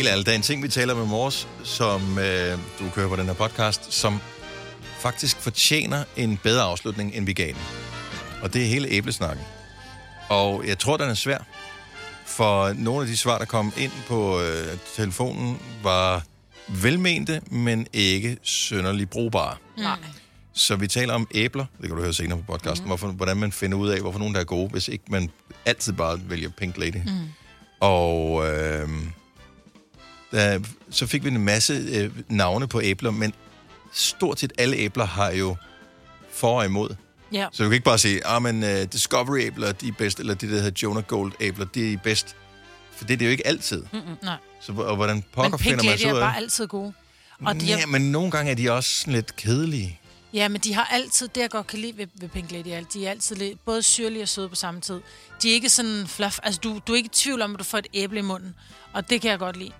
helt ærligt, der er en ting, vi taler med Mors, som øh, du kører på den her podcast, som faktisk fortjener en bedre afslutning, end vi gav den. Og det er hele æblesnakken. Og jeg tror, den er svær. For nogle af de svar, der kom ind på øh, telefonen, var velmente, men ikke synderligt brugbare. Nej. Så vi taler om æbler, det kan du høre senere på podcasten, mm. hvorfor, hvordan man finder ud af, hvorfor nogen der er gode, hvis ikke man altid bare vælger Pink Lady. Mm. Og øh, der, så fik vi en masse øh, navne på æbler, men stort set alle æbler har jo for og imod. Ja. Så du kan ikke bare sige, at ah, men, uh, Discovery-æbler de er bedst, eller de der hedder Jonah Gold-æbler, de er bedst. For det er det jo ikke altid. Mm. Mm-mm, nej. Så og hvordan pokker Men finder man så er ud af? bare altid gode. Og de Ja, er, men nogle gange er de også sådan lidt kedelige. ja, men de har altid, det jeg godt kan lide ved, ved Pink Lady, er, de er altid lidt, både syrlige og søde på samme tid. De er ikke sådan fluff, altså du, du er ikke i tvivl om, at du får et æble i munden. Og det kan jeg godt lide.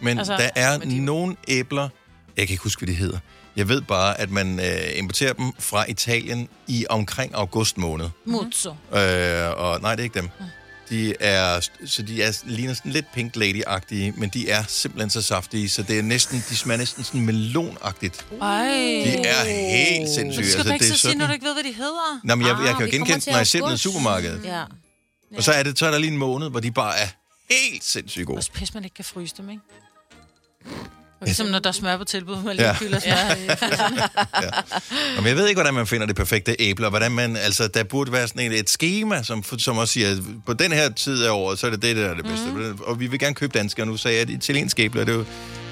Men Altså, der er men de- nogle æbler, jeg kan ikke huske, hvad de hedder. Jeg ved bare, at man øh, importerer dem fra Italien i omkring august måned. Muzzo. Øh, og nej, det er ikke dem. De er, så de er, ligner sådan lidt Pink Lady-agtige, men de er simpelthen så saftige, så det er næsten, de smager næsten sådan melonagtigt. Ej. De er helt sindssyge. Så skal du altså, ikke det er så sige, når du ikke ved, hvad de hedder. Nå, men jeg, Ah, jeg kan jo genkende, til når jeg ser dem i supermarkedet. Ja. Og så er, det, så er der lige en måned, hvor de bare er helt sindssygt gode. Og pis, man ikke kan fryse dem, ikke? Ligesom når der er smør på tilbud, man lige Ja. ja. fylder smør i fryseren. Nå, men jeg ved ikke, hvordan man finder det perfekte æble, og hvordan man, altså, der burde være sådan et, et schema, som, som også siger, at på den her tid af året, så er det det, der er det bedste. Mm. Og vi vil gerne købe danske, og nu sagde jeg, at italienske æbler, det er jo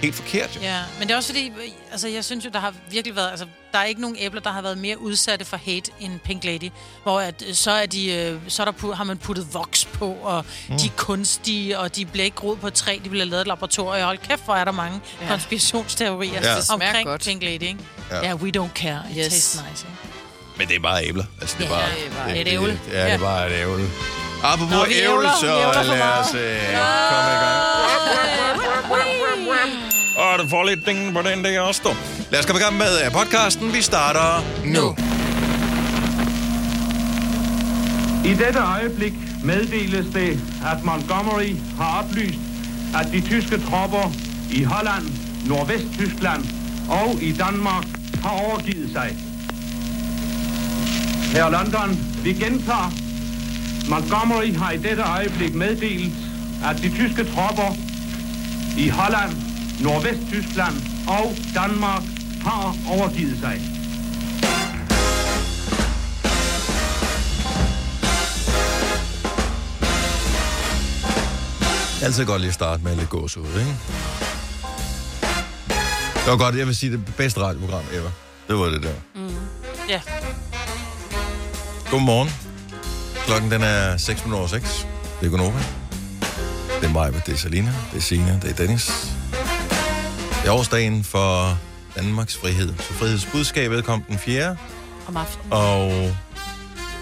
helt forkert. Jo. Ja, men det er også fordi, altså jeg synes jo, der har virkelig været, altså der er ikke nogen æbler, der har været mere udsatte for hate end Pink Lady, hvor at, øh, så, er de, øh, så er der har man puttet voks på, og mm. de er kunstige, og de bliver ikke groet på et træ, de bliver lavet i et laboratorium. Hold kæft, hvor er der mange ja. Konspirationsteorier Ja. omkring godt. Pink Lady, ikke? Ja. Yeah, we don't care. It Yes. tastes nice, ikke? Men det er bare æbler. Altså, det er Ja, bare, det er bare et æble. Ja, det er bare et æble. Apropos ævler. så lad os øh, komme i gang. Og du får lidt ding på den der også, dog. Lad os komme i gang med øh, podcasten. Vi starter nu. I dette øjeblik meddeles det, at Montgomery har oplyst, at de tyske tropper i Holland, Nordvesttyskland og i Danmark har overgivet sig. Her London, vi gentager. Montgomery har i dette øjeblik meddelt, at de tyske tropper i Holland, Nordvesttyskland og Danmark har overgivet sig. Altid godt lige at starte med lidt gås ud, ikke? Det var godt, jeg vil sige det bedste radioprogram ever. Det var det der. Ja. Godmorgen. Klokken den er 6 minutter over 6. Det er Gunova. Det er mig, det er Salina, det er Sina, det er Dennis. Det er årsdagen for Danmarks frihed. Så frihedsbudskabet kom den 4. Om aftenen. Og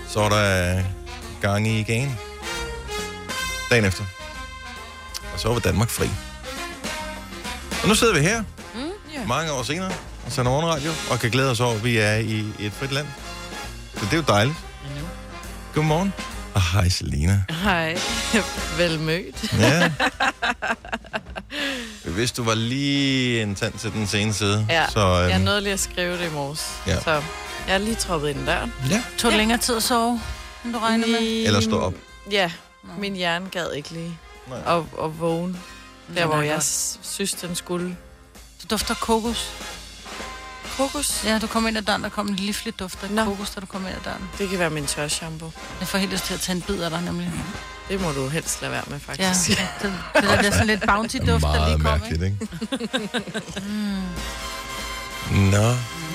så er der gang i igen. Dagen efter. Og så var Danmark fri. Og nu sidder vi her, Mm, ja. mange år senere, og sender morgenradio, og kan glæde os over, at vi er i et frit land. Så det er jo dejligt. Godmorgen. Og hej, Selina. Hej. Velmødt. Ja. Hvis du var lige en tand til den sene side, Ja, så... øhm, jeg nåede lige at skrive det i morges. Ja. Så jeg er lige troppet ind døren. ja. Tog det længere tid at sove, end du regner med? Eller stå op. Ja, min hjerne gad ikke lige Nej. at, at vågne. Der, hvor jeg synes, den skulle. Du dufter kokos. Kokos? Ja, du kom ind ad døren, der kom en livlig duft af Nå. kokos, da du kom ind ad døren. Det kan være min tørshampoo. Jeg får helt lyst til at tage en bid af dig, nemlig. Det må du helst lade være med, Ja, faktisk. det, det, det der, det er sådan lidt bounty-duft, der lige kom, mærkeligt, ikke? ikke? Nå.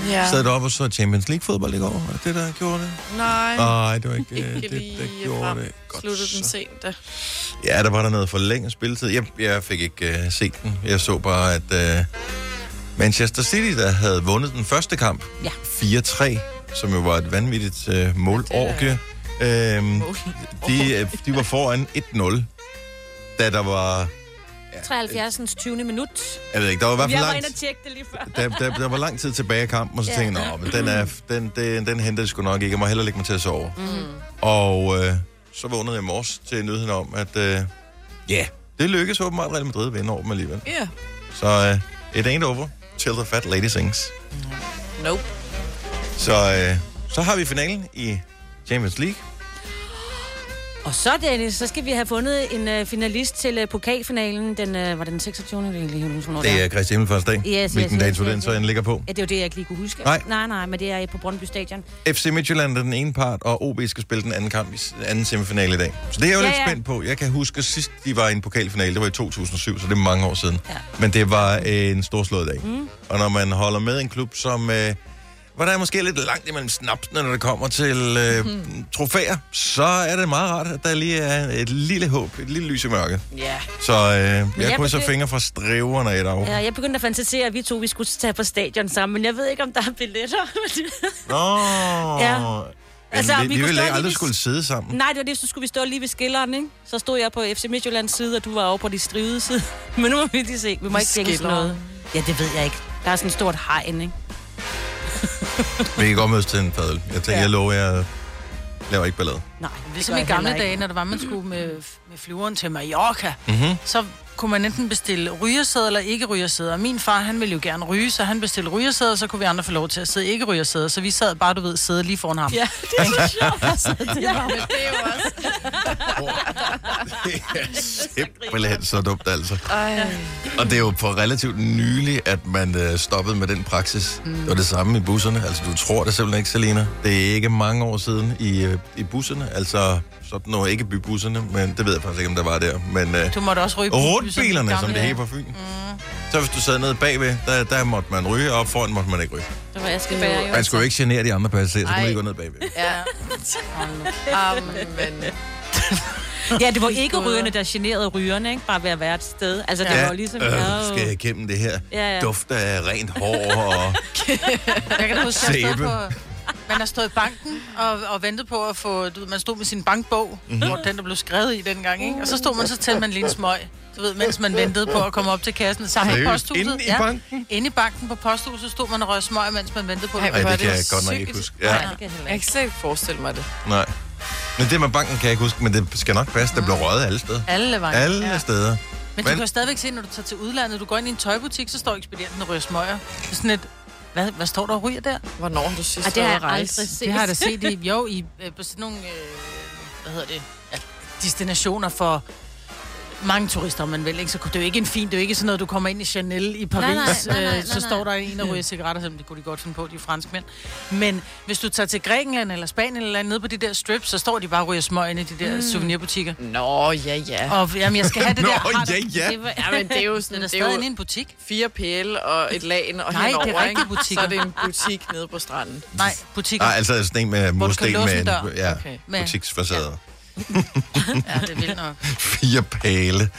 ja. Sad du op og så Champions League-fodbold i går? Var det det, der gjorde det? Nej, Nej, det var ikke ikke det, det, lige der gjorde frem. det. Godt Sluttede den sent, da. Ja, der var der noget for længe spilletid. Jeg, jeg fik ikke uh, set den. Jeg så bare, at uh, Manchester City, der havde vundet den første kamp, Ja. 4-3, som jo var et vanvittigt uh, målorgie. Øhm, de, øh, de var foran 1-0, da der var... 73. 20. minut. Jeg ved ikke, der var i hvert Jeg fald var langt... og tjekke det lige før. der, der, der var lang tid tilbage i kampen, og så Ja. tænkte jeg, "Nå, men den, er, den, den, den henter jeg sgu nok ikke. Jeg må hellere lægge mig til at sove. Mm. Og øh, så vågnede jeg i morges til nyheden om, at øh, ja, det lykkedes åbenbart Real Madrid at vinde over dem alligevel. Ja. Så uh, it ain't over till the fat lady sings. Nope. Så, uh, så har vi finalen i Champions League. Og så, Dennis, så skal vi have fundet en uh, finalist til uh, pokalfinalen. Den, uh, var den 26. Det er ikke lige, hvornår Det er Christi Himmelfarts dag. Yes, Hvilken yes, dato yes, den så den ligger på. Ja, det er jo det, jeg ikke lige kunne huske. Nej. Nej, nej, men det er på Brøndby Stadion. FC Midtjylland er den ene part, og OB skal spille den anden kamp i anden semifinale i dag. Så det er jeg jo Ja, lidt ja. spændt på. Jeg kan huske, at sidst de var i en pokalfinale, det var i 2007, så det er mange år siden. Ja. Men det var øh, en storslået dag. Mm. Og når man holder med en klub, som... Øh, hvor der er måske lidt langt imellem snapsene, når det kommer til øh, mm. trofæer, så er det meget rart, at der lige er et lille håb, et lille lys i mørket. Ja. Så øh, jeg jeg krydser begy- fingre fra streverne i dag. Ja, jeg begyndte at fantasere, at vi to vi skulle tage på stadion sammen, men jeg ved ikke, om der er billetter. Nå, Ja. altså, vi, vi vi ville aldrig lige- skulle sidde sammen. Nej, det var det, så skulle vi stå lige ved skilleren, ikke? Så stod jeg på FC Midtjyllands side, og du var over på de strivede side. Men nu må vi lige se. Vi må ikke tænke noget. Ja, det ved jeg ikke. Der er sådan et stort hegn, ikke? Vi kan godt mødes til en fadøl. Jeg tænker, ja. Jeg lover, jeg laver ikke ballade. Nej, det Ligesom i gamle dage, når det var, man skulle med, med flyveren til Mallorca, Mm-hmm. så kunne man enten bestille rygersæde eller ikke rygersæde. Og min far, han ville jo gerne ryge, så han bestilte rygersæde, og så kunne vi andre få lov til at sidde ikke rygersæde. Så vi sad bare, du ved, sidde lige foran ham. Ja, det er så sjovt. ja. Men det er jo også... Det er simpelthen så dumt, altså. Ej. Og det er jo for relativt nylig, at man øh, stoppede med den praksis. Mm. Det var det samme i busserne. Altså, du tror det simpelthen ikke, Selina. Det er ikke mange år siden i, øh, i busserne. Altså, sådan noget ikke bybusserne, men det ved jeg faktisk ikke, om der var der. Men øh, Du måtte også ryge på rundbilerne, som det hedder på Fyn. Mm. Så hvis du sad nede bagved, der, der måtte man ryge, og foran måtte man ikke ryge. Det var Askeberg jo. Man skulle jo ikke genere de andre passagerer, så kunne man lige gå ned bagved. Ja. Um, men... Ja, det var ikke rygerne, der generede rygerne, ikke? Bare ved at være et sted. Altså, det Ja, var ligesom... øh, skal jeg igennem det her Ja, ja. duft af rent hår og... Jeg kan da huske, jeg Sæbe. stod på... Man har stået i banken og, og ventet på at få... Du ved, man stod med sin bankbog, Mhm. mm-hmm. hvor den der blev skrevet i dengang, ikke? Og så stod man så til man lige en smøg. Du ved, mens man ventede på at komme op til kassen. Sammen med Seriøst? posthuset. Inde i banken? Inde i banken på posthuset stod man og røg smøg, mens man ventede på Ej, det. Ej, det kan det jeg godt nok ikke sygt. huske. Nej, Ja, det kan jeg Jeg ikke. kan slet ikke forestille mig det. nej. Men det med banken kan jeg ikke huske, men det skal nok passe. Der blev røget alle steder. Alle vejen. Alle Ja. steder. Men du Men- kan jo stadigvæk se, når du tager til udlandet, du går ind i en tøjbutik, så står ekspedienten og ryger smøger. Det er sådan et, hvad, hvad står der og ryger der? Hvornår har du sidst Ej, det har jeg rejse? aldrig set. Det har jeg da set i, jo, i, øh, på sådan nogle, øh, hvad hedder det, ja, destinationer for mange turister, om man vil. Ikke? Så det er jo ikke en fin, det er jo ikke sådan noget, du kommer ind i Chanel i Paris, Nej, nej, nej, nej, så nej, står der en og ryger cigaretter, selvom det kunne de godt finde på, de er franskmænd. Men hvis du tager til Grækenland eller Spanien eller nede på de der strips, så står de bare og ryger smøg inde i de der mm. souvenirbutikker. Nå, ja, ja. Og jamen, jeg skal have det Nå, der. Du- ja, ja. Det, var, det er jo sådan, det er stadig jo en butik. fire pæle og et lagen og Nej, det er henover, ikke? butikker. Så er det en butik nede på stranden. Nej, butikker. Nej, altså sådan en med mursten med ja, Okay. Med- butiksfacade. Ja, det er vildt nok. Fire pæle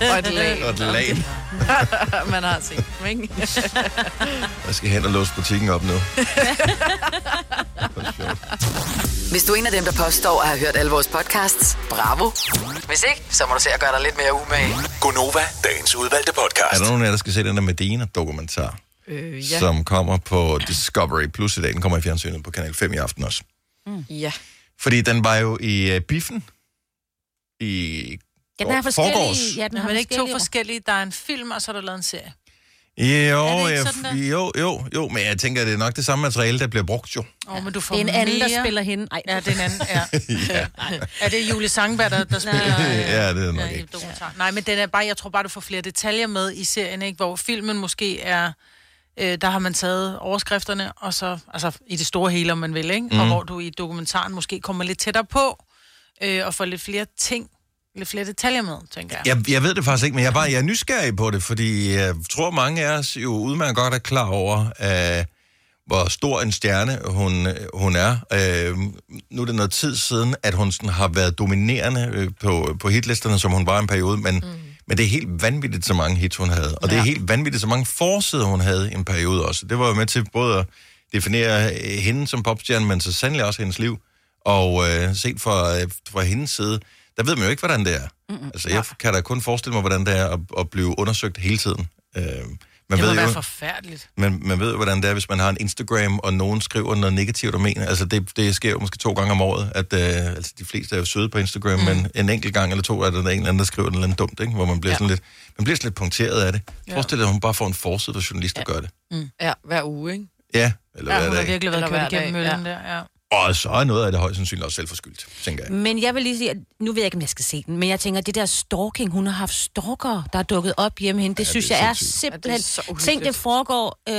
Og et lag. og et lag. Man har set dem, ikke? Jeg skal hen og låse butikken op nu. Hvis du er en af dem, der påstår at have hørt alle vores podcasts, bravo. Hvis ikke, så må du se at gøre dig lidt mere umage. Gonova, dagens udvalgte er podcast. der nogen af jer, der skal se den der Medina-dokumentar, Øh, ja. som kommer på Discovery Plus i dag? Den kommer i fjernsynet på Kanal 5 i aften også. Ja. Fordi den var jo i uh, biffen i Ja, den er går- forskellig. forgårs. Ja, den Men har er ikke to forskellige- forskellige? Der er en film, og så er der lavet en serie. Jo, Er det ikke jeg, sådan der? jo, jo, jo, men jeg tænker, det er nok det samme materiale, der bliver brugt jo. Åh, oh, men du får Det er en anden, mere... der spiller hende. Ej, Ja, det er en anden, ja. ja. Er det Julie Sangberg, der, der spiller? ja, det er nok ja, ikke. dokumentar. Nej, men den er bare, jeg tror bare, du får flere detaljer med i serien, ikke? hvor filmen måske er, øh, der har man taget overskrifterne, og så, altså i det store hele, om man vil, ikke? Mm. og hvor du i dokumentaren måske kommer lidt tættere på, øh, og får lidt flere ting, lidt flere detaljer med, tænker jeg. Jeg, jeg ved det faktisk ikke, men jeg er, bare, jeg er nysgerrig på det, fordi jeg tror, mange af os jo udmærket godt er klar over, uh, hvor stor en stjerne hun, hun er. Uh, nu er det noget tid siden, at hun sådan har været dominerende øh, på, på hitlisterne, som hun var en periode, men, mm. Men det er helt vanvittigt, så mange hits hun havde. Og ja. det er helt vanvittigt, så mange forsider hun havde i en periode også. Det var jo med til både at definere hende som popstjerne, men så sandelig også hendes liv. Og øh, set fra, øh, fra hendes side, der ved man jo ikke, hvordan det er. Mm-hmm. Altså, jeg kan da kun forestille mig, hvordan det er at, at blive undersøgt hele tiden. Øh, Man Det må ved være jo, forfærdeligt. man, man ved jo, hvordan det er, hvis man har en Instagram, og nogen skriver noget negativt om en. Altså, det, det sker jo måske to gange om året, at øh, altså, de fleste er jo søde på Instagram, mm. men en enkelt gang eller to er der en eller anden, der skriver noget eller andet dumt, ikke? hvor man bliver, ja. sådan lidt, man bliver sådan lidt punkteret af det. Ja. Forestil dig, at hun bare får en forside, hvor journalister ja. gør det. Ja, hver uge, ikke? Ja, eller Ja, hvad hun har det er. virkelig været kørt hver igennem dag, møllen der, ja. Og så er noget af det højst sandsynligt også selvforskyldt, tænker jeg. Men jeg vil lige sige, at nu ved jeg ikke, om jeg skal se den, men jeg tænker, at det der stalking, hun har haft stalker, der er dukket op hjemme hende, det Ja, synes det er jeg er simpelthen... Ja, det er. Tænk, det foregår øh,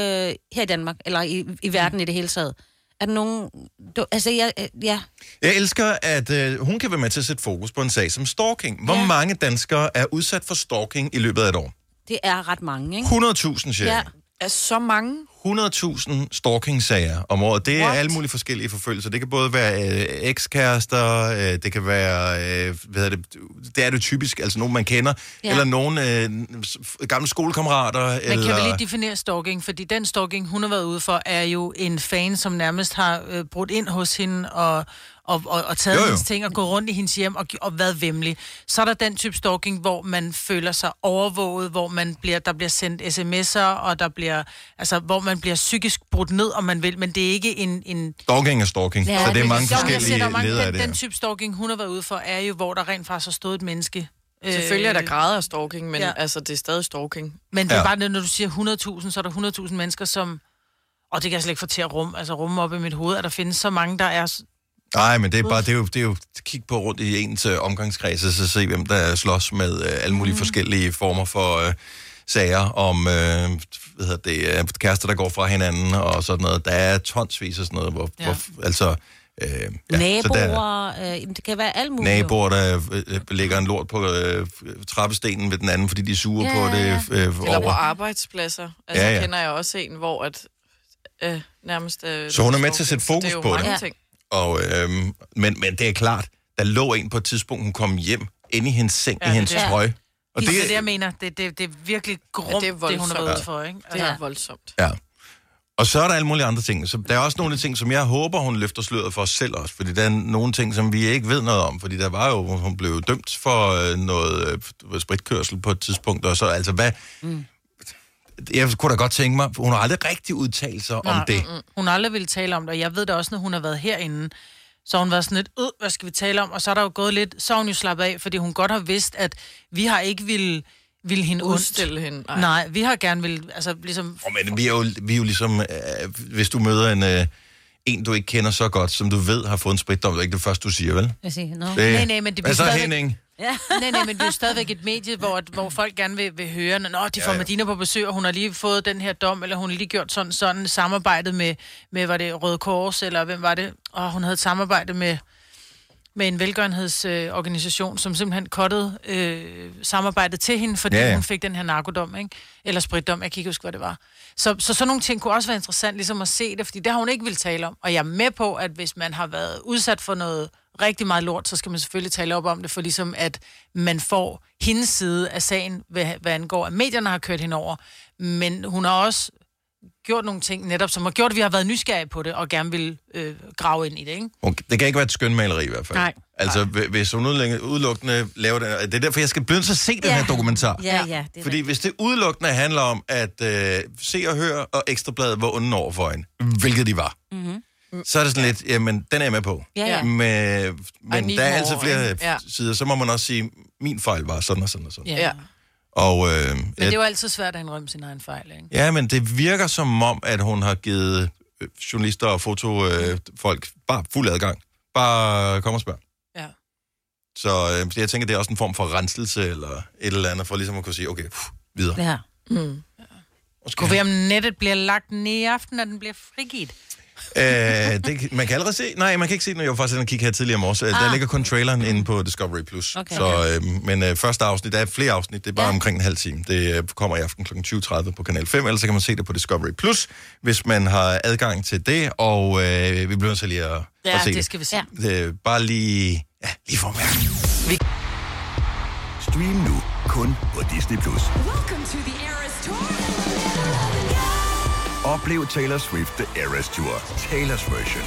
her i Danmark, eller i, i verden i det hele taget. Er der nogen... Du, altså, jeg, øh, ja, Jeg elsker, at øh, hun kan være med til at sætte fokus på en sag som stalking. Hvor Ja. mange danskere er udsat for stalking i løbet af et år? det er ret mange, ikke? 100.000 cirka. Ja. Er så mange? 100.000 stalking-sager om året. Det er What? alle mulige forskellige forfølgelser. Det kan både være øh, ekskærester, øh, det kan være, øh, hvad hedder det, det er det typisk, altså nogen man kender, ja. Eller nogen øh, gamle skolekammerater. Men eller... kan vi lige definere stalking? Fordi den stalking, hun har været ude for, er jo en fan, som nærmest har øh, brudt ind hos hende og, og, og, og taget Jo, jo. hendes ting og gået rundt i hendes hjem og, og været vemmelig. Så er der den type stalking, hvor man føler sig overvåget, hvor man bliver, der bliver sendt sms'er, og der bliver, altså, hvor man bliver psykisk brudt ned, om man vil, men det er ikke en... en Stalking er stalking, ja, så det er det- mange men jeg siger, forskellige der er mange, ledere af den, det den type stalking, hun har været ude for, er jo, hvor der rent faktisk har stået et menneske. Øh, Selvfølgelig er der grader af stalking, men Ja. altså, det er stadig stalking. Men det er Ja. bare det, når du siger 100.000, så er der 100.000 mennesker, som... Og det kan jeg slet ikke få til at rumme, altså rumme op i mit hoved, at der findes så mange, der er... Nej, men det er, bare, det, er jo, det er jo kig på rundt i ens øh, omgangskreds, og så se, hvem der slås med øh, alle mulige mm. forskellige former for øh, sager om øh, hvad hedder det, øh, kærester, der går fra hinanden og sådan noget. Der er tonsvis af sådan noget, hvor, ja. Ja. hvor altså... Øh, ja, Ja, så der, Naboer, øh, det kan være alt muligt. naboer, der øh, lægger en lort på øh, trappestenen ved den anden, fordi de er sure Ja, på ja, det ja. øh, Eller på over. arbejdspladser. Altså, Ja, ja, ja. ja. kender jeg også en, hvor at, øh, nærmest... Øh, Så hun er med til at sætte fokus det er jo på mange det. ting. Og, øh, men, men det er klart, der lå en på et tidspunkt, hun kom hjem inde i hendes seng, ja, Ja, i hendes det er- trøje. Og Det er det, jeg mener. Det, det, det er virkelig grumt, Ja, ja, det er det, det hun har været voldsomt. ude for, ikke? Det er Altså, voldsomt. Ja. Og så er der alle mulige andre ting. Så der er også nogle ting, som jeg håber, hun løfter sløret for os selv også. Fordi der er nogle ting, som vi ikke ved noget om. Fordi der var jo, hun blev dømt for øh, noget øh, spritkørsel på et tidspunkt. Og så altså, hvad... Mm. Jeg kunne da godt tænke mig, hun har aldrig rigtig udtalt sig om Nej, det. Hun har aldrig ville tale om det, og jeg ved det også, når hun har været herinde. Så har hun været sådan lidt, øh, hvad skal vi tale om? Og så er der jo gået lidt, så har hun jo slappet af, fordi hun godt har vidst, at vi har ikke ville, ville hende ondt. Udstille hende. Nej. Nej, vi har gerne vil, altså ligesom... Oh, men vi er jo, vi er jo ligesom, øh, hvis du møder en, øh, en, du ikke kender så godt, som du ved har fået en spritdom, det er ikke det første, du siger, vel? Jeg siger, no. Det, Nej, nej, men det Hvad bliver så, stadigvæk- Henning? Ja. Nej, nej, men det er jo stadigvæk et medie, hvor, hvor folk gerne vil, vil høre, Nå, de får Ja, ja. Medina på besøg, og hun har lige fået den her dom, eller hun har lige gjort sådan, sådan samarbejdet med, med, var det Røde Kors, eller hvem var det? Og hun havde et samarbejde med, med en velgørenhedsorganisation, øh, som simpelthen kottede øh, samarbejdet til hende, fordi ja. ja. hun fik den her narkodom, ikke? Eller spritdom, jeg kan ikke huske, hvad det var. Så, så sådan nogle ting kunne også være interessant ligesom at se det, fordi det har hun ikke vil tale om. Og jeg er med på, at hvis man har været udsat for noget rigtig meget lort, så skal man selvfølgelig tale op om det, for ligesom at man får hendes side af sagen, hvad, hvad angår, at medierne har kørt hende over. Men hun har også gjort nogle ting netop, som har gjort, at vi har været nysgerrige på det, og gerne vil øh, grave ind i det, ikke? Okay, det kan ikke være et skønmaleri i hvert fald. Nej. Altså, hv- hvis hun udelukkende- udelukkende laver det... Det er derfor, jeg skal blive at se den Ja. her dokumentar. Ja, ja. Det er Fordi hvis det udelukkende handler om at øh, se og høre, og ekstrabladet var onde over for hende, hvilket de var, mm-hmm. Så er det sådan lidt, jamen, den er jeg med på. Ja, ja. Med, men der er altid flere? Ja. sider, så må man også sige, min fejl var sådan og sådan og sådan. Ja. Ja. Og, øh, Men det er jo altid svært at indrømme sin egen fejl, ikke? Ja, men det virker som om, at hun har givet øh, journalister og fotofolk øh, folk bare fuld adgang. Bare kom og spørg. Ja. Så øh, jeg tænker, det er også en form for renselse eller et eller andet, for ligesom at kunne sige, okay, pff, videre. Ja. Måske. Kunne vi om nettet bliver lagt ned i aften, når den bliver frigivet? Øh, det, man kan allerede se... Nej, man kan ikke se den. Jeg var faktisk inde og kigge her tidligere i morges. Ah. Der ligger kun traileren inde på Discovery+. Plus. Okay. Så, øh, men øh, første afsnit, der er flere afsnit, det er bare ja. Omkring en halv time. Det øh, kommer i aften kl. 20.30 på Kanal 5, ellers så kan man se det på Discovery+, Plus, hvis man har adgang til det, og øh, vi bliver nødt til lige at, Ja, at se det skal vi se. Ja. det. Øh, bare lige... Ja, lige for mærke. Stream nu kun på Disney+. Plus. Oplev Taylor Swift The Eras Tour, Taylor's version.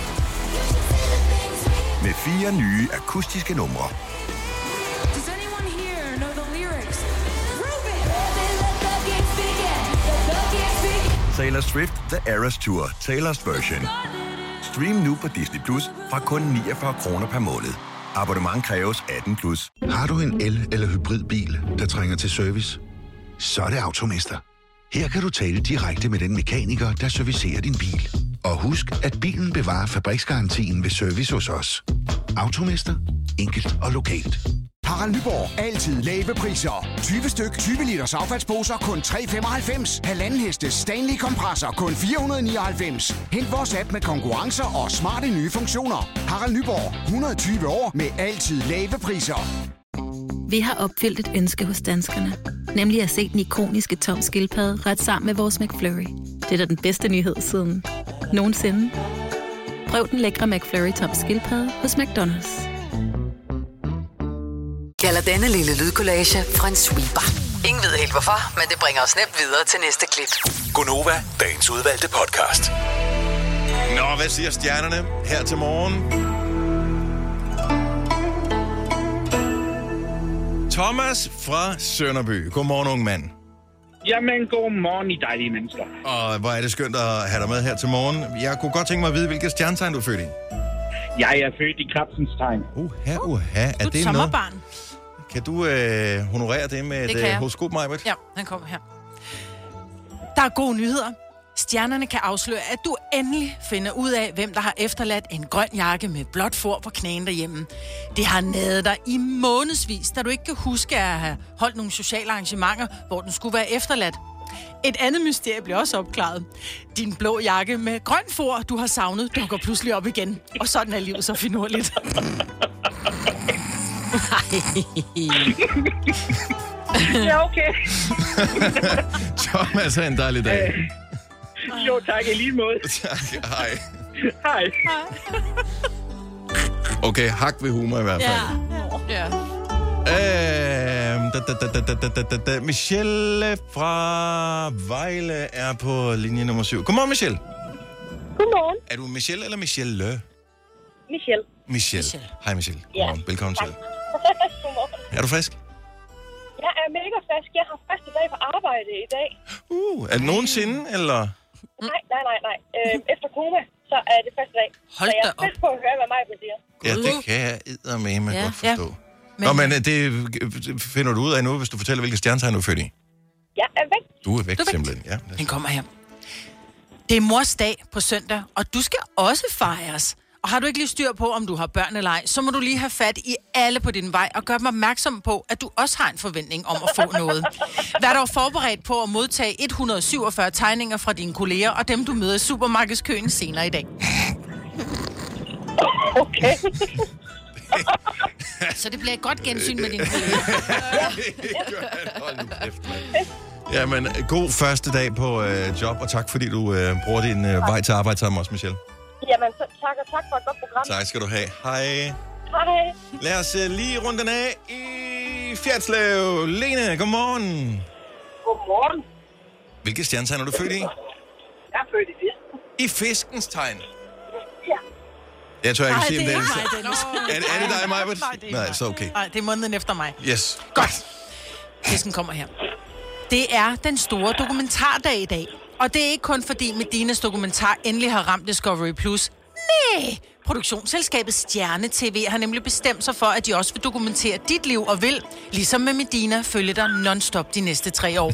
Med fire nye akustiske numre. Taylor Swift The Eras Tour, Taylor's version. Stream nu på Disney Plus fra kun 49 kroner per måned. Abonnement kræves 18 plus. Har du en el- eller hybridbil, der trænger til service? Så er det Automester. Her kan du tale direkte med den mekaniker, der servicerer din bil. Og husk, at bilen bevarer fabriksgarantien ved service hos os. Automester. Enkelt og lokalt. Harald Nyborg. Altid lave priser. 20 styk, 20 liters affaldsposer kun 3,95. Halvanden heste Stanley kompresser kun 499. Hent vores app med konkurrencer og smarte nye funktioner. Harald Nyborg. 120 år med altid lave priser. Vi har opfyldt et ønske hos danskerne. Nemlig at se den ikoniske tom skildpadde ret sammen med vores McFlurry. Det er da den bedste nyhed siden nogensinde. Prøv den lækre McFlurry tom skildpadde hos McDonald's. Kalder denne lille lydkollage en sweeper. Ingen ved helt hvorfor, men det bringer os nemt videre til næste klip. Gunova, dagens udvalgte podcast. Nå, hvad siger stjernerne her til morgen? Thomas fra Sønderby. Godmorgen, ung mand. Jamen, god morgen, I dejlige mennesker. Og hvor er det skønt at have dig med her til morgen. Jeg kunne godt tænke mig at vide, hvilket stjernetegn du er født i. Jeg er født i krabsens tegn. Uha, uha. Er Du er et det noget? sommerbarn. Kan du øh, honorere det med Det et øh, horoskop, Majbert? Ja, han kommer her. Der er gode nyheder. Stjernerne kan afsløre, at du endelig finder ud af, hvem der har efterladt en grøn jakke med blåt for på knæen derhjemme. Det har nadet dig i månedsvis, da du ikke kan huske at have holdt nogle sociale arrangementer, hvor den skulle være efterladt. Et andet mysterie bliver også opklaret. Din blå jakke med grøn for, du har savnet, dukker pludselig op igen. Og sådan er livet så finurligt. ja, okay. Thomas, have en dejlig dag. Jo, tak i lige måde. tak, hej. Hej. Okay, hak ved humor i hvert fald. Ja. Øhm, da, da, da, da, da, da, da, da. Michelle fra Vejle er på linje nummer 7. Godmorgen, Michelle. Godmorgen. Er du Michelle eller Michelle? Michelle. Michelle. Michelle. Hej, Michelle. Ja. Godmorgen. Velkommen til. Godmorgen. Er du frisk? Jeg er mega frisk. Jeg har første dag på arbejde i dag. Uh, er det nogensinde, eller? Nej, nej, nej, nej. Øhm, efter koma, så er det første dag. Hold så jeg er spændt på at høre, hvad mig siger. Ja, det kan jeg eddermame Ja. godt forstå. Ja. Men... Nå, men øh, det finder du ud af nu, hvis du fortæller, hvilke stjernetegn du er født i. Jeg er væk. Du er væk, Du er væk. simpelthen. Ja. Den kommer her. Det er mors dag på søndag, og du skal også fejres. Og har du ikke lige styr på, om du har børn eller ej, så må du lige have fat i alle på din vej og gøre dem opmærksom på, at du også har en forventning om at få noget. Vær dog forberedt på at modtage 147 tegninger fra dine kolleger og dem, du møder i supermarkedskøen senere i dag. Okay. så det bliver et godt gensyn med dine kolleger. Jamen, god første dag på øh, job, og tak fordi du øh, bruger din øh, vej til arbejde sammen med os, Michelle. Jamen, så tak og tak for et godt program. Tak skal du have. Hej. Hej. Lad os øh, lige runde den af i Fjertslev. Lene, godmorgen. Godmorgen. Hvilke stjernetegn er du født i? Jeg er født i fisken. I fiskens tegn. Ja. Jeg tror, jeg kan Nej, sige, det er om ikke det. Er, det- er det dig, Majbert? Nej, er Nej, så okay. Nej, det er måneden efter mig. Yes. Godt. Fisken kommer her. Det er den store dokumentardag i dag. Og det er ikke kun fordi Medinas dokumentar endelig har ramt Discovery+. Plus. Nej! Produktionsselskabet Stjerne TV har nemlig bestemt sig for, at de også vil dokumentere dit liv og vil, ligesom med Medina, følge dig non-stop de næste tre år.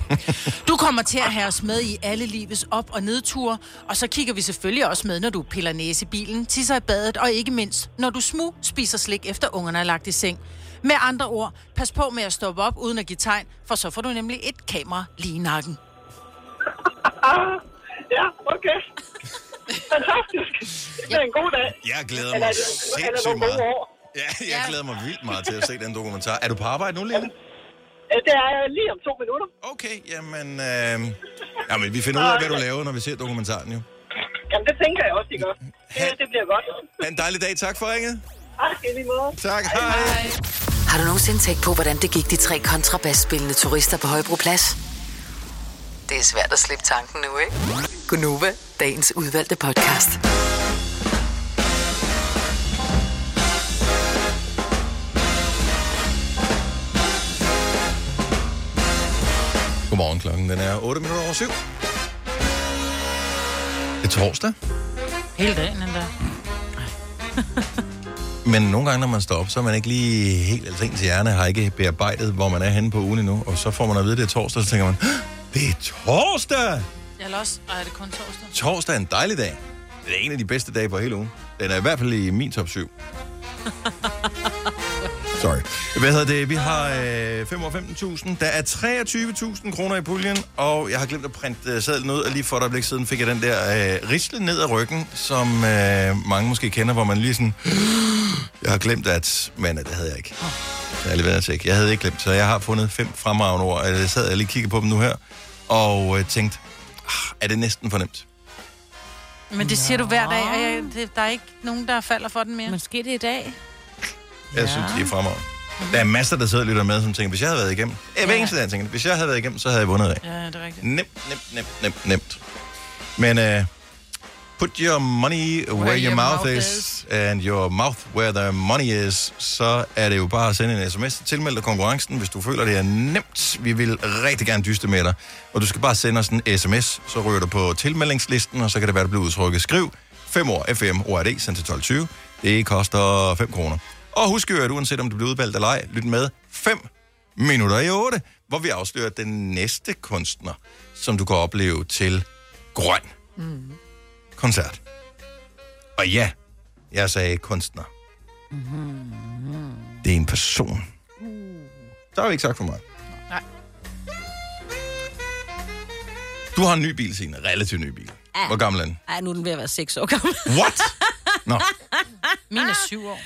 Du kommer til at have os med i alle livets op- og nedture, og så kigger vi selvfølgelig også med, når du piller næse i bilen, tisser i badet, og ikke mindst, når du smug spiser slik efter ungerne er lagt i seng. Med andre ord, pas på med at stoppe op uden at give tegn, for så får du nemlig et kamera lige i nakken. Ja, okay. Fantastisk. Det er en god dag. Jeg glæder mig er det- eller sindssygt meget. år. Ja, jeg glæder mig vildt meget til at se den dokumentar. Er du på arbejde nu, Lene? Øh, Det er jeg lige om to minutter. Okay, jamen... Øh... Jamen, vi finder ud af, hvad du laver, når vi ser dokumentaren, jo. Jamen, det tænker jeg også, I gør. Det, det bliver godt. Ha' en dejlig dag. Tak for ringet. Tak, i lige måde. Tak, hej. Har du nogensinde tænkt på, hvordan det gik de tre kontrabasspillende turister på Højbroplads? Det er svært at slippe tanken nu, ikke? Gunova, dagens udvalgte podcast. Godmorgen, klokken den er 8 minutter over 7. Det er torsdag, Hele dagen endda. men nogle gange, når man står op, så er man ikke lige helt... Altså ens hjerne har ikke bearbejdet, hvor man er henne på ugen endnu. Og så får man at vide, at det er torsdag, så tænker man, "Hå! Det er torsdag! Eller også, ej, er det kun torsdag? Torsdag er en dejlig dag. Det er en af de bedste dage på hele ugen. Den er i hvert fald i min top 7. Sorry. Hvad hedder det? Vi har øh, 5 år 15.000. Der er 23.000 kroner i puljen, og jeg har glemt at printe øh, sedlen ud, og lige for et øjeblik siden fik jeg den der øh, risle ned ad ryggen, som øh, mange måske kender, hvor man lige sådan... Jeg har glemt at... Men øh, det havde jeg ikke. Så jeg har lige været at tjekke. Jeg havde ikke glemt, så jeg har fundet fem fremragende ord. Jeg sad og lige kigget på dem nu her, og øh, tænkte, ah, er det næsten for nemt? Men det siger du hver dag, og jeg, det, der er ikke nogen, der falder for den mere. Måske det i dag. Jeg ja. synes, de er fremragende. Der er masser, der sidder og lytter med, som tænker, hvis jeg havde været igennem... Ja. Hver eneste dag, jeg tænker, hvis jeg havde været igennem, så havde jeg vundet af. Ja, det er rigtigt. Nemt, nemt, nemt, nemt, nemt. Men uh, put your money where, where your, your mouth, mouth is, is, and your mouth where the money is, så er det jo bare at sende en sms tilmeld dig konkurrencen, hvis du føler, det er nemt. Vi vil rigtig gerne dyste med dig. Og du skal bare sende os en sms, så ryger du på tilmeldingslisten, og så kan det være, du bliver udtrykket. Skriv 5 år FM ORD, sendt til 1220. Det koster 5 kroner. Og husk jo, at uanset om du bliver udvalgt eller ej, lyt med 5 minutter i 8, hvor vi afslører den næste kunstner, som du kan opleve til grøn Mm. Koncert. Og ja, jeg sagde kunstner. Det er en person. Der har vi ikke sagt for meget. Nej. Du har en ny bil, Signe. Relativt ny bil. Hvor gammel er den? Ej, nu er den ved at være 6 år gammel. What? Nå. Min er syv år.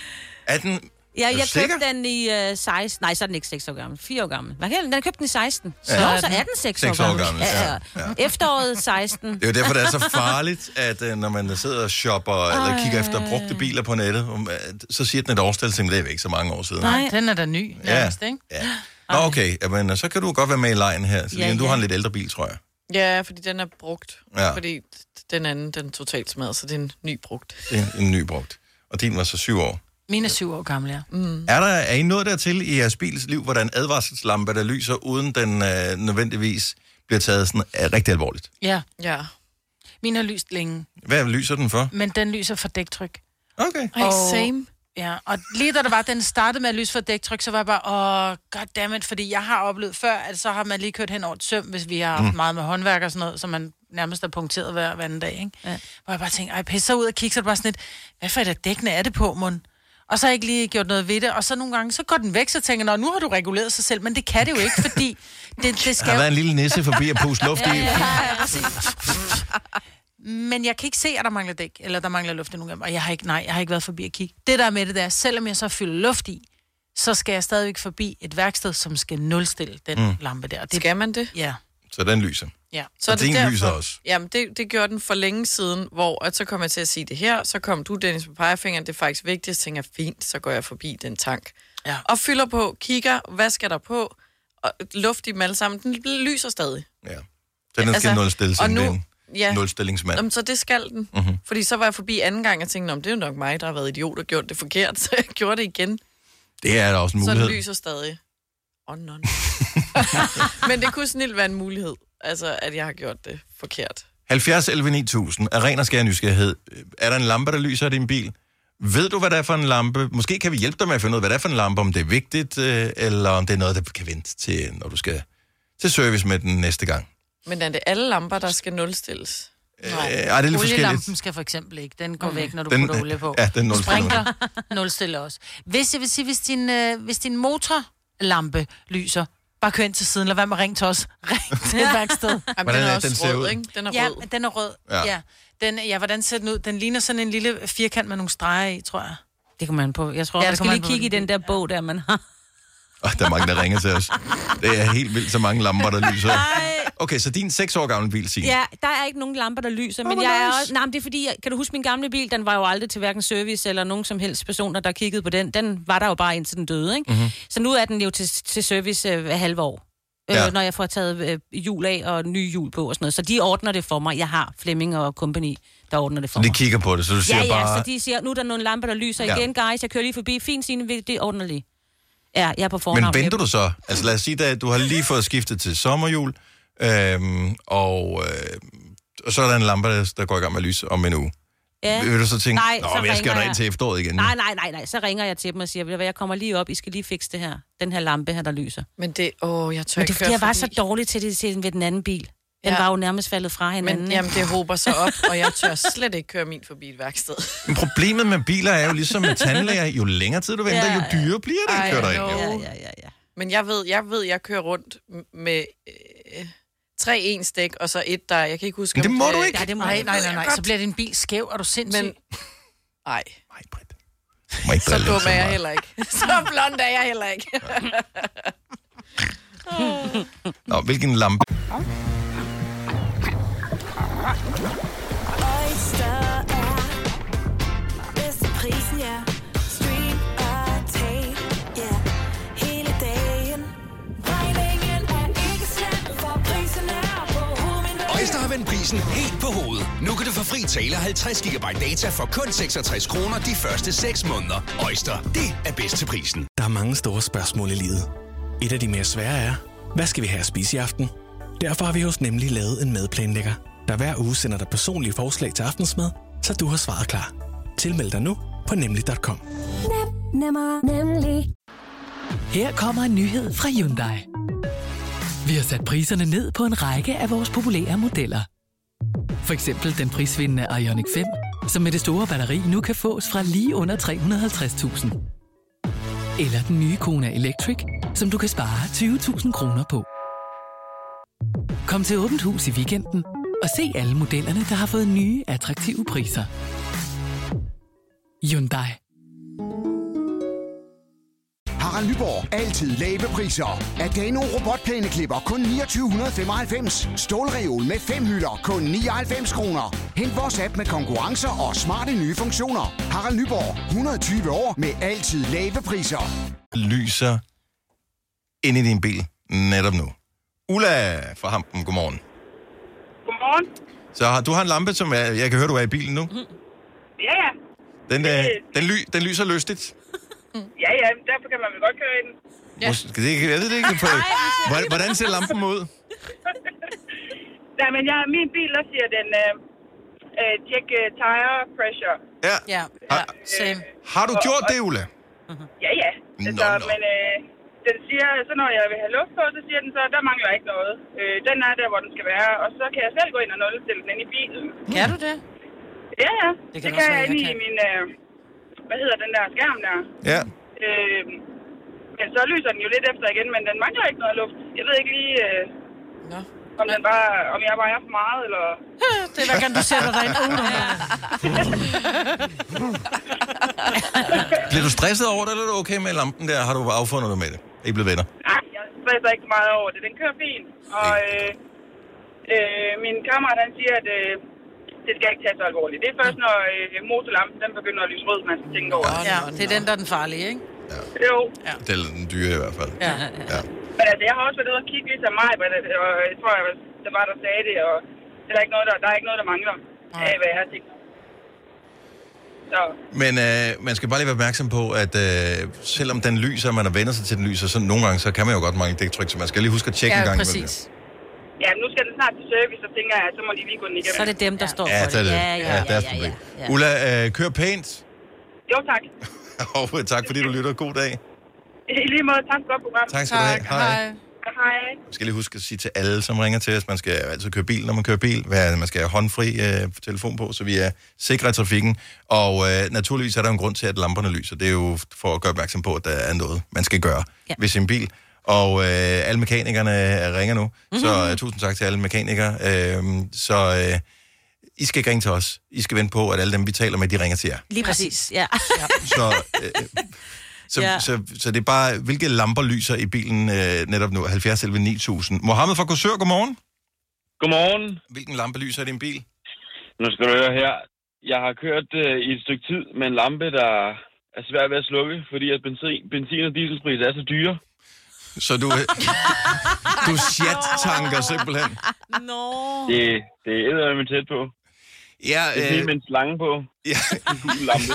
Er den... Ja, jeg sikker? købte den i uh, 16. Nej, så er den ikke 6 år gammel. 4 år gammel. Hvad kan den? Den købte den i 16. Så, Ja. ja, så er den 6, Seks år år gammel. gammel, ja, ja. Efteråret 16. Det er jo derfor, det er så farligt, at øh, når man sidder og shopper eller kigger efter brugte biler på nettet, um, at- så siger den et årstal, tænker det er ikke så mange år siden. Nej, den er da ny, nærmest, ikke? Ja. Nå, okay. Jamen, så kan du godt være med i lejen her. Så Ja, ja, du ja. har en lidt ældre bil, tror jeg. Ja, fordi den er brugt. Ja. Fordi den anden, den er totalt smadret, så det er en ny brugt. Det er en ny brugt. Og din var så syv år. Min er syv år gammel, ja. Mm. Er, der, er I nået dertil i jeres bils liv, hvor der er en advarselslampe, der lyser, uden den øh, nødvendigvis bliver taget sådan, øh, rigtig alvorligt? Ja. Ja. Min har lyst længe, Hvad lyser den for? men den lyser for dæktryk. Okay. Ej, same. Ja, og lige da der var, den startede med at lyse for dæktryk, så var jeg bare, åh, goddammit, fordi jeg har oplevet før, at så har man lige kørt hen over et søm, hvis vi har haft Mm. meget med håndværk og sådan noget, så man nærmest er punkteret hver, hver anden dag, ikke? Ja. Hvor jeg bare tænkte, ej, pisse ud og kigge, så er det bare sådan lidt, hvad for et af dækkene er det på, mund? Og så har jeg ikke lige gjort noget ved det, og så nogle gange, så går den væk, så tænker jeg, "Nå, nu har du reguleret sig selv, men det kan det jo ikke, fordi det, det Der skal har jo... været en lille nisse forbi og puste luft i. Ja, ja, ja. Men jeg kan ikke se, at der mangler dæk, eller der mangler luft i nogle af dem, og jeg har ikke, nej, jeg har ikke været forbi at kigge. Det der med det der, selvom jeg så fylder luft i, så skal jeg stadigvæk forbi et værksted, som skal nulstille den mm. lampe der. Det, Skal man det? Ja. Så den lyser. ja. Og din lyser også. Jamen, det, det gjorde den for længe siden, hvor at så kom jeg til at sige det her, så kom du, Dennis, på pegefingeren, det er faktisk vigtigt, så tænker fint, så går jeg forbi den tank. Ja. Og fylder på, kigger, hvad skal der på, og luft i dem alle sammen, den lyser stadig. Ja. Så den skal Altså, nulstilles, og og nu- ja. nulstillingsmand. Jamen, så det skal den. Mhm. Mm-hmm. Fordi så var jeg forbi anden gang og tænkte, om det er jo nok mig, der har været idiot og gjort det forkert, så jeg gjorde det igen. Det er da også en Så mulighed. den lyser stadig. Oh, no. Men det kunne snilt være en mulighed, altså at jeg har gjort det forkert. 70 11 9000 er ren og skær nysgerrighed. Er der en lampe, der lyser i din bil? Ved du, hvad det er for en lampe? Måske kan vi hjælpe dig med at finde ud af, hvad det er for en lampe, om det er vigtigt, øh, eller om det er noget, der kan vente til, når du skal til service med den næste gang. Men er det alle lamper, der skal nulstilles? Nej, ej, det er lidt Olielampen forskelligt. skal for eksempel ikke. Den går Okay. væk, når du Den- putter olie på. ja, den nulstiller. Sprinkler nulstiller også. Hvis jeg vil sige, hvis din, øh, hvis din motorlampe lyser, bare kør ind til siden, lad være med at ringe til os. Ring til et værksted. Jamen, Hvordan den er er den ser rød, ud? ikke? Den er ja, rød. den er rød. Ja. Ja. Den, ja, hvordan ser den ud? Den ligner sådan en lille firkant med nogle streger i, tror jeg. Det kommer man på. Jeg tror, Ja, man skal lige kigge i den der bog, der man har. Oh, der er mange, der ringer til os. Det er helt vildt, så mange lamper, der lyser. Okay, så din 6 år gamle bil, Signe. Ja, der er ikke nogen lamper, der lyser, men hvor jeg er nice. også... Nej, men det er fordi, jeg, kan du huske min gamle bil? Den var jo aldrig til hverken service eller nogen som helst personer, der kiggede på den. Den var der jo bare indtil den døde, ikke? Mhm. Så nu er den jo til, til service øh, halve år. Øh, Ja. Når jeg får taget øh, hjul af og nye hjul på og sådan noget. Så de ordner det for mig. Jeg har Flemming og company, der ordner det for Så de mig. kigger på det, så du siger Ja, ja, bare... så de siger, nu er der nogle lamper, der lyser Ja. ja. igen, guys. Jeg kører lige forbi. Fint, Signe, det ordner lige. Ja, jeg er på Men fornavn. venter du så? Altså lad os sige, at du har lige fået skiftet til sommerjul, øhm, og, øh, og så er der en lampe, der, der går i gang med at lyse om en uge. Ja. Vil du så tænke, Nej, Nå, så men jeg skal da ind til efteråret igen. Nej, nej, nej, nej. Så ringer jeg til dem og siger, ved jeg kommer lige op, I skal lige fikse det her. Den her lampe her, der lyser. Men det, åh, jeg tør Men det ikke er fordi, køre jeg var forbi. så dårlig til det til ved den anden bil. Den Ja. var jo nærmest faldet fra hinanden. Men jamen, det håber sig op, og jeg tør slet ikke køre min forbi et værksted. Men problemet med biler er jo ligesom med tandlæger. Jo længere tid du venter, Ja, jo dyrere bliver det at I køre derind. know. Jo. Ja, ja, ja. Men jeg ved, jeg ved, jeg kører rundt med øh, tre en stik, og så et der, jeg kan ikke huske... Men det om må du ikke. Nej, det må nej, nej, nej, nej. Så bliver din bil skæv, og du sindssyg. Men, nej. Må ikke Så dum er jeg heller ikke. Så blond er jeg heller ikke. Nå, hvilken lampe? Oyster er bedst til prisen, ja. Stream og tag, ja. Hele dagen. Regningen er ikke slem, for prisen er på hovedet. Øjster har vendt prisen helt på hovedet. Nu kan du få fri tale 50 GB data for kun 66 kroner de første 6 måneder. Øjster, det er bedst til prisen. Der er mange store spørgsmål i livet. Et af de mere svære er, hvad skal vi have at spise i aften? Derfor har vi hos Nemlig lavet en madplanlægger, der hver uge sender dig personlige forslag til aftensmad, så du har svaret klar. Tilmeld dig nu på nemlig.com. Nem, nemmer, nemlig. Her kommer en nyhed fra Hyundai. Vi har sat priserne ned på en række af vores populære modeller. For eksempel den prisvindende Ioniq 5, som med det store batteri nu kan fås fra lige under 350.000. Eller den nye Kona Electric, som du kan spare 20.000 kroner på. Kom til Åbent Hus i weekenden og se alle modellerne, der har fået nye, attraktive priser. Hyundai. Harald Nyborg. Altid lave priser. Adano robotplæneklipper kun 2995. Stålreol med fem hylder kun 99 kroner. Hent vores app med konkurrencer og smarte nye funktioner. Harald Nyborg. 120 år med altid lave priser. Lyser ind i din bil netop nu. Ulla fra Hampen, godmorgen. Godmorgen. Så har, du har en lampe, som er, jeg kan høre, du er i bilen nu. Ja, ja. Den, øh, den, ly, den lyser lystigt. Ja, ja, derfor kan man vel godt køre i den. Ja. Måske, det, jeg ved det ikke. Hvordan- Hvordan ser lampen ud? Nej, men jeg, min bil, der siger den, øh, øh, check uh, tire pressure. Ja. Ja, Har, same. har du gjort det, Ulla? Ja, ja. Altså, nå. men øh, den siger, så når jeg vil have luft på, så siger den så, der mangler ikke noget. Øh, den er der, hvor den skal være, og så kan jeg selv gå ind og nulstille den ind i bilen. Kan du det? Ja, ja. Det kan det kan jeg inde i kan. min, øh, hvad hedder den der skærm der. Ja. Øh, men så lyser den jo lidt efter igen, men den mangler ikke noget luft. Jeg ved ikke lige, øh, Nå. om, den bare, om jeg bare er for meget, eller... Det er hver gang, du sætter dig ind. Uh, Bliver du stresset over det, eller er du okay med lampen der? Har du affundet dig med det? Er I blevet venner? Nej, jeg stresser ikke så meget over det. Den kører fint. Og øh, øh, min kammerat, han siger, at øh, det skal ikke tage så alvorligt. Det er først, når øh, motorlampen den begynder at lyse rød, man skal tænke over. det. Ja, det er den, der er den farlige, ikke? Jo. Ja. Det er den dyre i hvert fald. Ja. ja. Men altså, jeg har også været ude og kigge ligesom mig, og jeg tror, jeg, der var der sagde det, og det er ikke noget, der, der er ikke noget, der mangler af, hvad jeg har tænkt. Så, Men øh, man skal bare lige være opmærksom på, at øh, selvom den lyser, og man har vendt sig til den lyser, så nogle gange, så kan man jo godt mangle dæktryk, så man skal lige huske at tjekke en gang. imellem. ja, nu skal den snart til service, så tænker jeg, at så må de lige gå den igennem. Så er det dem, der står Ja, for det er det. Ja, ja, Ja, ja, deres ja, problem. ja, ja. Ulla, øh, kør pænt, Jo, tak. og tak fordi du lytter. God dag. I lige måde, tak for godt program. Tak skal du have. Hej. Hej. Jeg skal lige huske at sige til alle, som ringer til os, man skal altid køre bil, når man kører bil. Man skal have håndfri øh, telefon på, så vi er sikre i trafikken. Og øh, naturligvis er der en grund til, at lamperne lyser. Det er jo for at gøre opmærksom på, at der er noget, man skal gøre ja. ved sin bil. Og øh, alle mekanikerne ringer nu, mm-hmm. så øh, tusind tak til alle mekanikere. Øh, så øh, I skal ikke ringe til os. I skal vente på, at alle dem, vi taler med, de ringer til jer. Lige præcis, ja. Så, øh, så, Ja. så, så, så det er bare, hvilke lamper lyser i bilen øh, netop nu? 70 11 9000. Mohammed fra Korsør, godmorgen. Godmorgen. Hvilken lampe lyser i din bil? Nu skal du høre her. Jeg har kørt øh, i et stykke tid med en lampe, der er svær ved at slukke, fordi at benzin, benzin og dieselpriser er så dyre. Så du, øh, du chat-tanker simpelthen. Nå. Det, det er eddermame tæt på. Ja, Det er øh, øh... med en slange på. Ja. Lampe.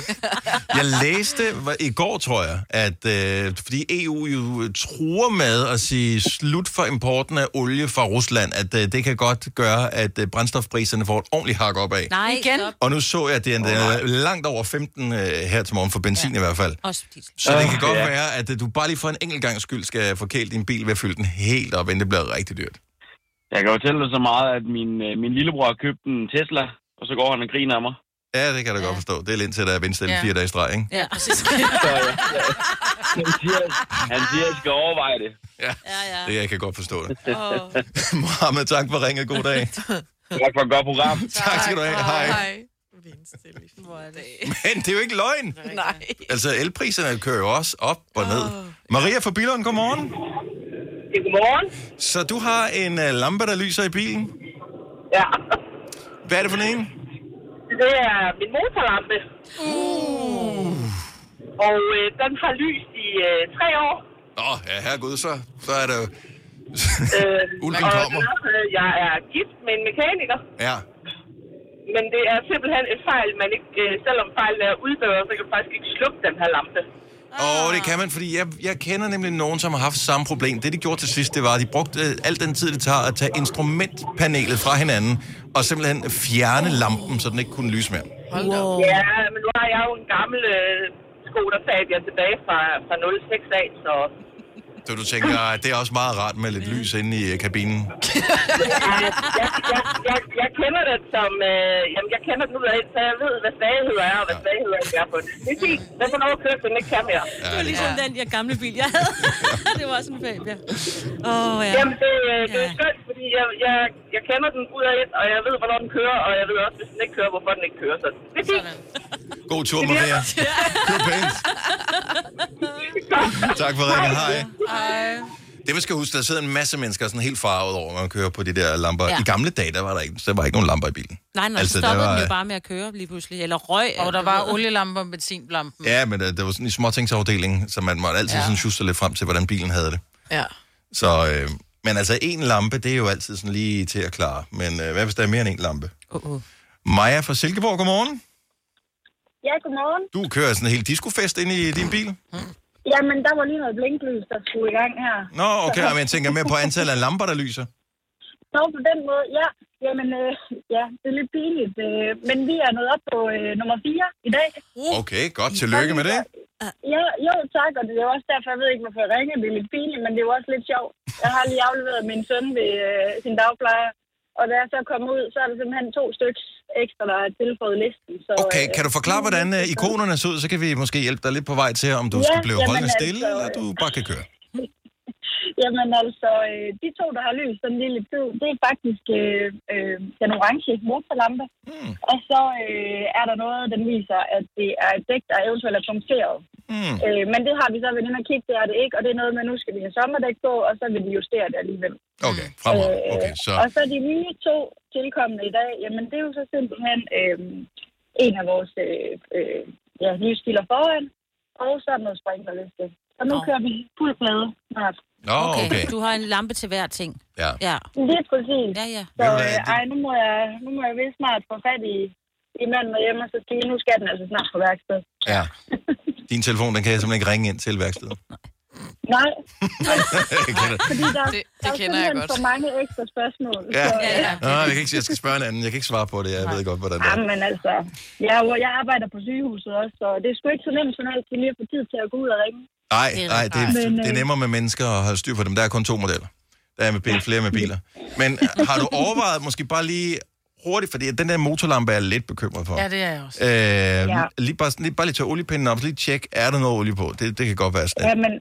Jeg læste i går, tror jeg, at øh, fordi EU jo truer med at sige slut for importen af olie fra Rusland, at øh, det kan godt gøre, at øh, brændstofpriserne får et ordentligt hak op af. Nej, igen. Og nu så jeg, at det er, det er langt over 15 øh, her til morgen for benzin ja. i hvert fald. Også diesel. Så det kan Ah, godt ja. være, at øh, du bare lige for en enkelt gang skyld skal forkæle din bil ved at fylde den helt op, inden det bliver rigtig dyrt. Jeg kan fortælle dig så meget, at min, øh, min lillebror har købt en Tesla, og så går han og griner af mig. Ja, det kan jeg da godt forstå. Det er lidt til, at der er vindstille Ja. ja. fire dage i streg, ikke? Ja, præcis. Så, ja, ja. Han siger, han siger, at jeg skal overveje det. Ja, ja, ja. det jeg kan godt forstå det. Mohammed, tak for ringet. God dag. Tak for et godt program. tak skal du have. Hej. Hej. Hvor er det? Men det er jo ikke løgn. Nej. Altså, elpriserne kører jo også op og ned. Maria fra Billund, godmorgen. Godmorgen. Så du har en uh, lampe, der lyser i bilen? Ja. Hvad er det for en? Det er min motorlampe. Uh. Og øh, den har lyst i øh, tre år. Åh, oh, ja, herregud, så, så er det jo... Øh, Ulven og kommer. er også, øh, jeg er gift med en mekaniker. Ja. Men det er simpelthen et fejl, man ikke, øh, selvom fejlen er udbedret, så kan du faktisk ikke slukke den her lampe. Og det kan man, fordi jeg, jeg kender nemlig nogen, som har haft samme problem. Det, de gjorde til sidst, det var, at de brugte øh, al den tid, det tager at tage instrumentpanelet fra hinanden, og simpelthen fjerne lampen, så den ikke kunne lyse mere. Wow. Ja, men nu har jeg jo en gammel øh, sko, der sagde jeg tilbage fra, fra 06 af, så... Så du tænker, at det er også meget rart med lidt lys inde i øh, kabinen. jeg, jeg, jeg, jeg, jeg kender det som... Øh, jamen, jeg kender den ud af, så jeg ved, hvad svagheder er, og hvad svagheder ikke er på det. Det er fint. Den får lov at køre, så den ikke kan mere. Ja, Det var ligesom den der gamle bil, jeg havde. det var sådan en Fabia. Åh, oh, ja. Jamen, det, øh, det er skønt, fordi jeg, jeg, jeg kender den ud af et, og jeg ved, hvornår den kører, og jeg ved også, hvis den ikke kører, hvorfor den ikke kører. Så det er fint. God tur, Maria. Kør pænt. Tak for ringen. Hej. Hej. Det man skal huske, der sidder en masse mennesker sådan helt farvet over, når man kører på de der lamper. Ja. I gamle dage, der var der ikke, der var ikke nogen lamper i bilen. Nej, nej, Altså, så stoppede var- den jo bare med at køre lige pludselig. Eller røg. Og der var olielamper og benzinlampen. Ja, men der, der var sådan en småtingsafdeling, så man måtte altid Ja. ja. sådan sjuste lidt frem til, hvordan bilen havde det. Ja. Så, øh, men altså, en lampe, det er jo altid sådan lige til at klare. Men øh, hvad hvis der er mere end en lampe? Uh-uh. Maja fra Silkeborg, godmorgen. Ja, godmorgen. Du kører sådan en helt discofest ind i din bil? Jamen, der var lige noget blinklys, der skulle i gang her. Nå, okay, men jeg tænker mere på antallet af lamper, der lyser. Nå, på den måde, ja. Jamen, øh, ja, det er lidt pinligt. Øh, men vi er nået op på øh, nummer 4 i dag. Okay, godt. Tillykke med det. Ja, jo, tak, og det er jo også derfor, jeg ved ikke, hvorfor jeg ringer. Det er lidt pinligt, men det er jo også lidt sjovt. Jeg har lige afleveret min søn ved øh, sin dagplejer, og da jeg så kom ud, så er der simpelthen to stykker ekstra, der er tilføjet listen. Så, Okay, øh, kan du forklare, hvordan øh, ikonerne ser ud? Så kan vi måske hjælpe dig lidt på vej til, om du Ja, skal blive holdende stille, altså, eller du bare kan køre. Jamen altså, øh, de to, der har lys sådan en lille tid, det er faktisk øh, øh, den orange motorlampe. Mm. Og så øh, er der noget, den viser, at det er et dæk, der eventuelt er punkteret. Mm. Øh, men det har vi så været inde og kigge, det er det ikke. Og det er noget med, nu skal vi have sommerdæk på, og så vil de justere det alligevel. Okay, fremad. Okay, så... Og så de nye to tilkommende i dag, jamen det er jo så simpelthen øh, en af vores øh, øh, ja, lysstiler foran, og så er der noget sprinklerliste. Så nu kører vi fuld plade snart. Nå, okay. Du har en lampe til hver ting. Ja. Ja. Lige præcis. Ja, ja. Så øh, ej, nu må jeg, nu må jeg vist snart få fat i, i manden derhjemme, og så sige, nu skal den altså snart på værksted. Ja. Din telefon, den kan jeg simpelthen ikke ringe ind til værkstedet. Nej, Kender- fordi der, Det- det der er kender jeg godt. for mange ekstra spørgsmål. Ja. Så, ja, Nå, jeg, kan ikke, jeg skal spørge en anden. Jeg kan ikke svare på det. Jeg ved godt, hvordan det Ja, er. men altså, jeg, jeg arbejder på sygehuset også, så det er sgu ikke så nemt som altid lige at få tid til at gå ud og ringe. Nej, nej, det, er- Men, øh, det er nemmere med mennesker at holde styr på dem. Der er kun to modeller. Der er med bil, flere med biler. Men øh, har du overvejet måske bare lige hurtigt, fordi den der motorlampe er jeg lidt bekymret for. Ja, det er jeg også. Øh, Ja. lige, bare, lige, bare lige tage oliepinden op, så lige tjek, er der noget olie på? Det, det kan godt være sådan. Ja, men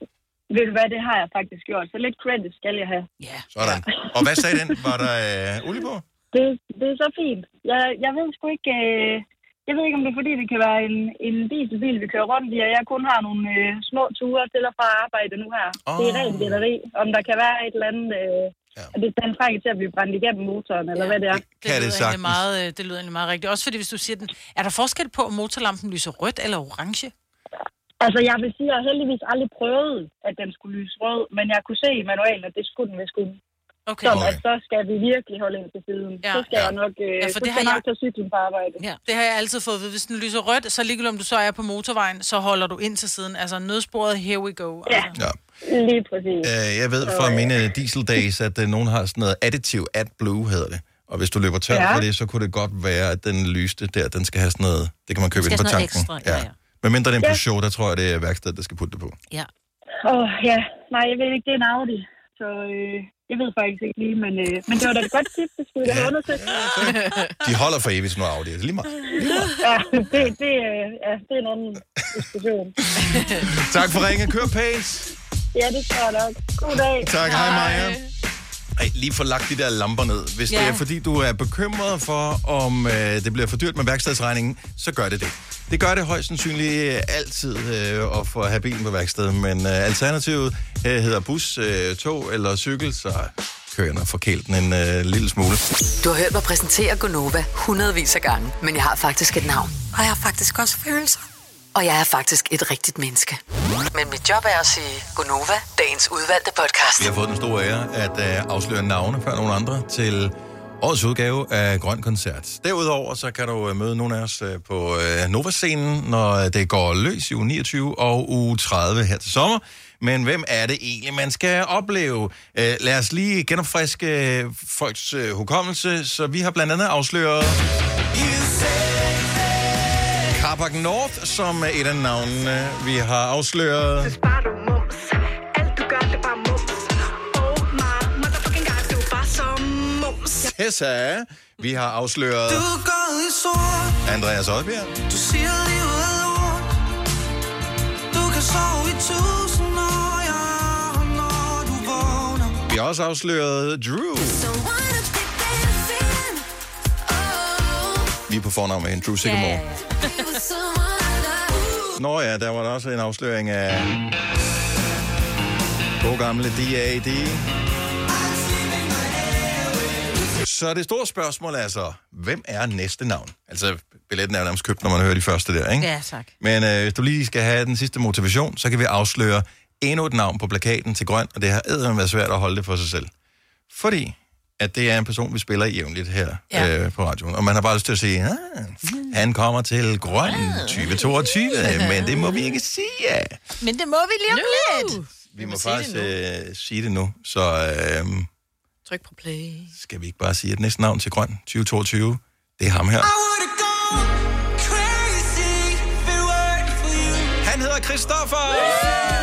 ved du hvad, det har jeg faktisk gjort, så lidt credit skal jeg have. Ja. Sådan. Og hvad sagde den? Var der øh, olie på? Det, det er så fint. Jeg, jeg ved sgu ikke... Øh, jeg ved ikke, om det er fordi, det kan være en, en dieselbil, vi kører rundt i, og jeg kun har nogle øh, små ture til og fra arbejde nu her. Oh. Det er rent gætteri. Om der kan være et eller andet... Øh, ja. at det den trænger til at blive brændt igennem motoren, eller hvad det er. Det lyder, egentlig meget, øh, det lyder egentlig meget rigtigt. Også fordi, hvis du siger den... Er der forskel på, om motorlampen lyser rødt eller orange? Altså, jeg vil sige, at jeg heldigvis aldrig prøvet, at den skulle lyse rød, men jeg kunne se i manualen, at det skulle den, hvis skulle. Okay. Som Okay. at så skal vi virkelig holde ind til siden. Ja. Så skal Ja. jeg nok, øh, Ja, for det har jeg nok tage cyklen på arbejde. Ja. Det har jeg altid fået vide. Hvis den lyser rødt, så ligegyldigt om du så er på motorvejen, så holder du ind til siden. Altså nødsporet, here we go. Ja, Ja. lige præcis. Øh, jeg ved fra mine diesel days, at øh, nogen har sådan noget additive AdBlue, hedder det. Og hvis du løber tør Ja. for det, så kunne det godt være, at den lyste der, den skal have sådan noget, det kan man købe ind på tanken. ekstra, ja, ja. Men mindre det er en Ja. Peugeot, der tror jeg, det er værkstedet, der skal putte det på. Ja. Åh, oh, ja. Nej, jeg ved ikke, det er en Audi. Så øh, jeg ved faktisk ikke lige, men, øh, men det var da et godt tip, det skulle jeg have undersøgt. De holder for evigt, nogle Audi. Det er lige meget. ja, det, det, øh, ja, det er en anden diskussion. Tak for ringen. Kør pænt. Ja, det tror jeg nok. God dag. Tak, hej Maja. Ej, lige få lagt de der lamper ned. Hvis ja. det er fordi, du er bekymret for, om øh, det bliver for dyrt med værkstedsregningen, så gør det det. Det gør det højst sandsynligt øh, altid øh, at få have bilen på værksted, men øh, alternativet øh, hedder bus, øh, tog eller cykel, så kører jeg nok forkælt den en øh, lille smule. Du har hørt mig præsentere Gonova hundredvis af gange, men jeg har faktisk et navn. Og jeg har faktisk også følelser. Og jeg er faktisk et rigtigt menneske. Men mit job er at sige Gonova, dagens udvalgte podcast. Vi har fået den store ære at øh, afsløre navne før nogle andre til årets udgave af Grøn Koncert. Derudover så kan du øh, møde nogle af os øh, på øh, Nova-scenen, når det går løs i uge 29 og uge 30 her til sommer. Men hvem er det egentlig, man skal opleve? Øh, lad os lige genopfriske folks øh, hukommelse. Så vi har blandt andet afsløret Carpark North, som er et af navnene. Vi har afsløret Tessa. Vi har afsløret Du går i sort, Andreas Oddbjerg. du siger livet er lort. Du kan sove i tusind år, ja, når du vågner. Vi har også afsløret Drew. Vi er på fornavn med hende, Drew Sigamore. Nå ja, der var der også en afsløring af god gamle D.A.D. Så det store spørgsmål er så, hvem er næste navn? Altså, billetten er jo nærmest købt, når man hører de første der, ikke? Ja, tak. Men øh, hvis du lige skal have den sidste motivation, så kan vi afsløre endnu et navn på plakaten til grøn, og det har eddermame været svært at holde det for sig selv. Fordi at det er en person, vi spiller jævnligt her ja. øh, på radioen. Og man har bare lyst til at sige, ah, han kommer til grøn 2022, men det må vi ikke sige. Men det må vi lige om lidt. Vi må faktisk øh, sige det nu, så øh, Tryk på play. skal vi ikke bare sige, at næste navn til grøn 2022, det er ham her. Han hedder Christoffer! No,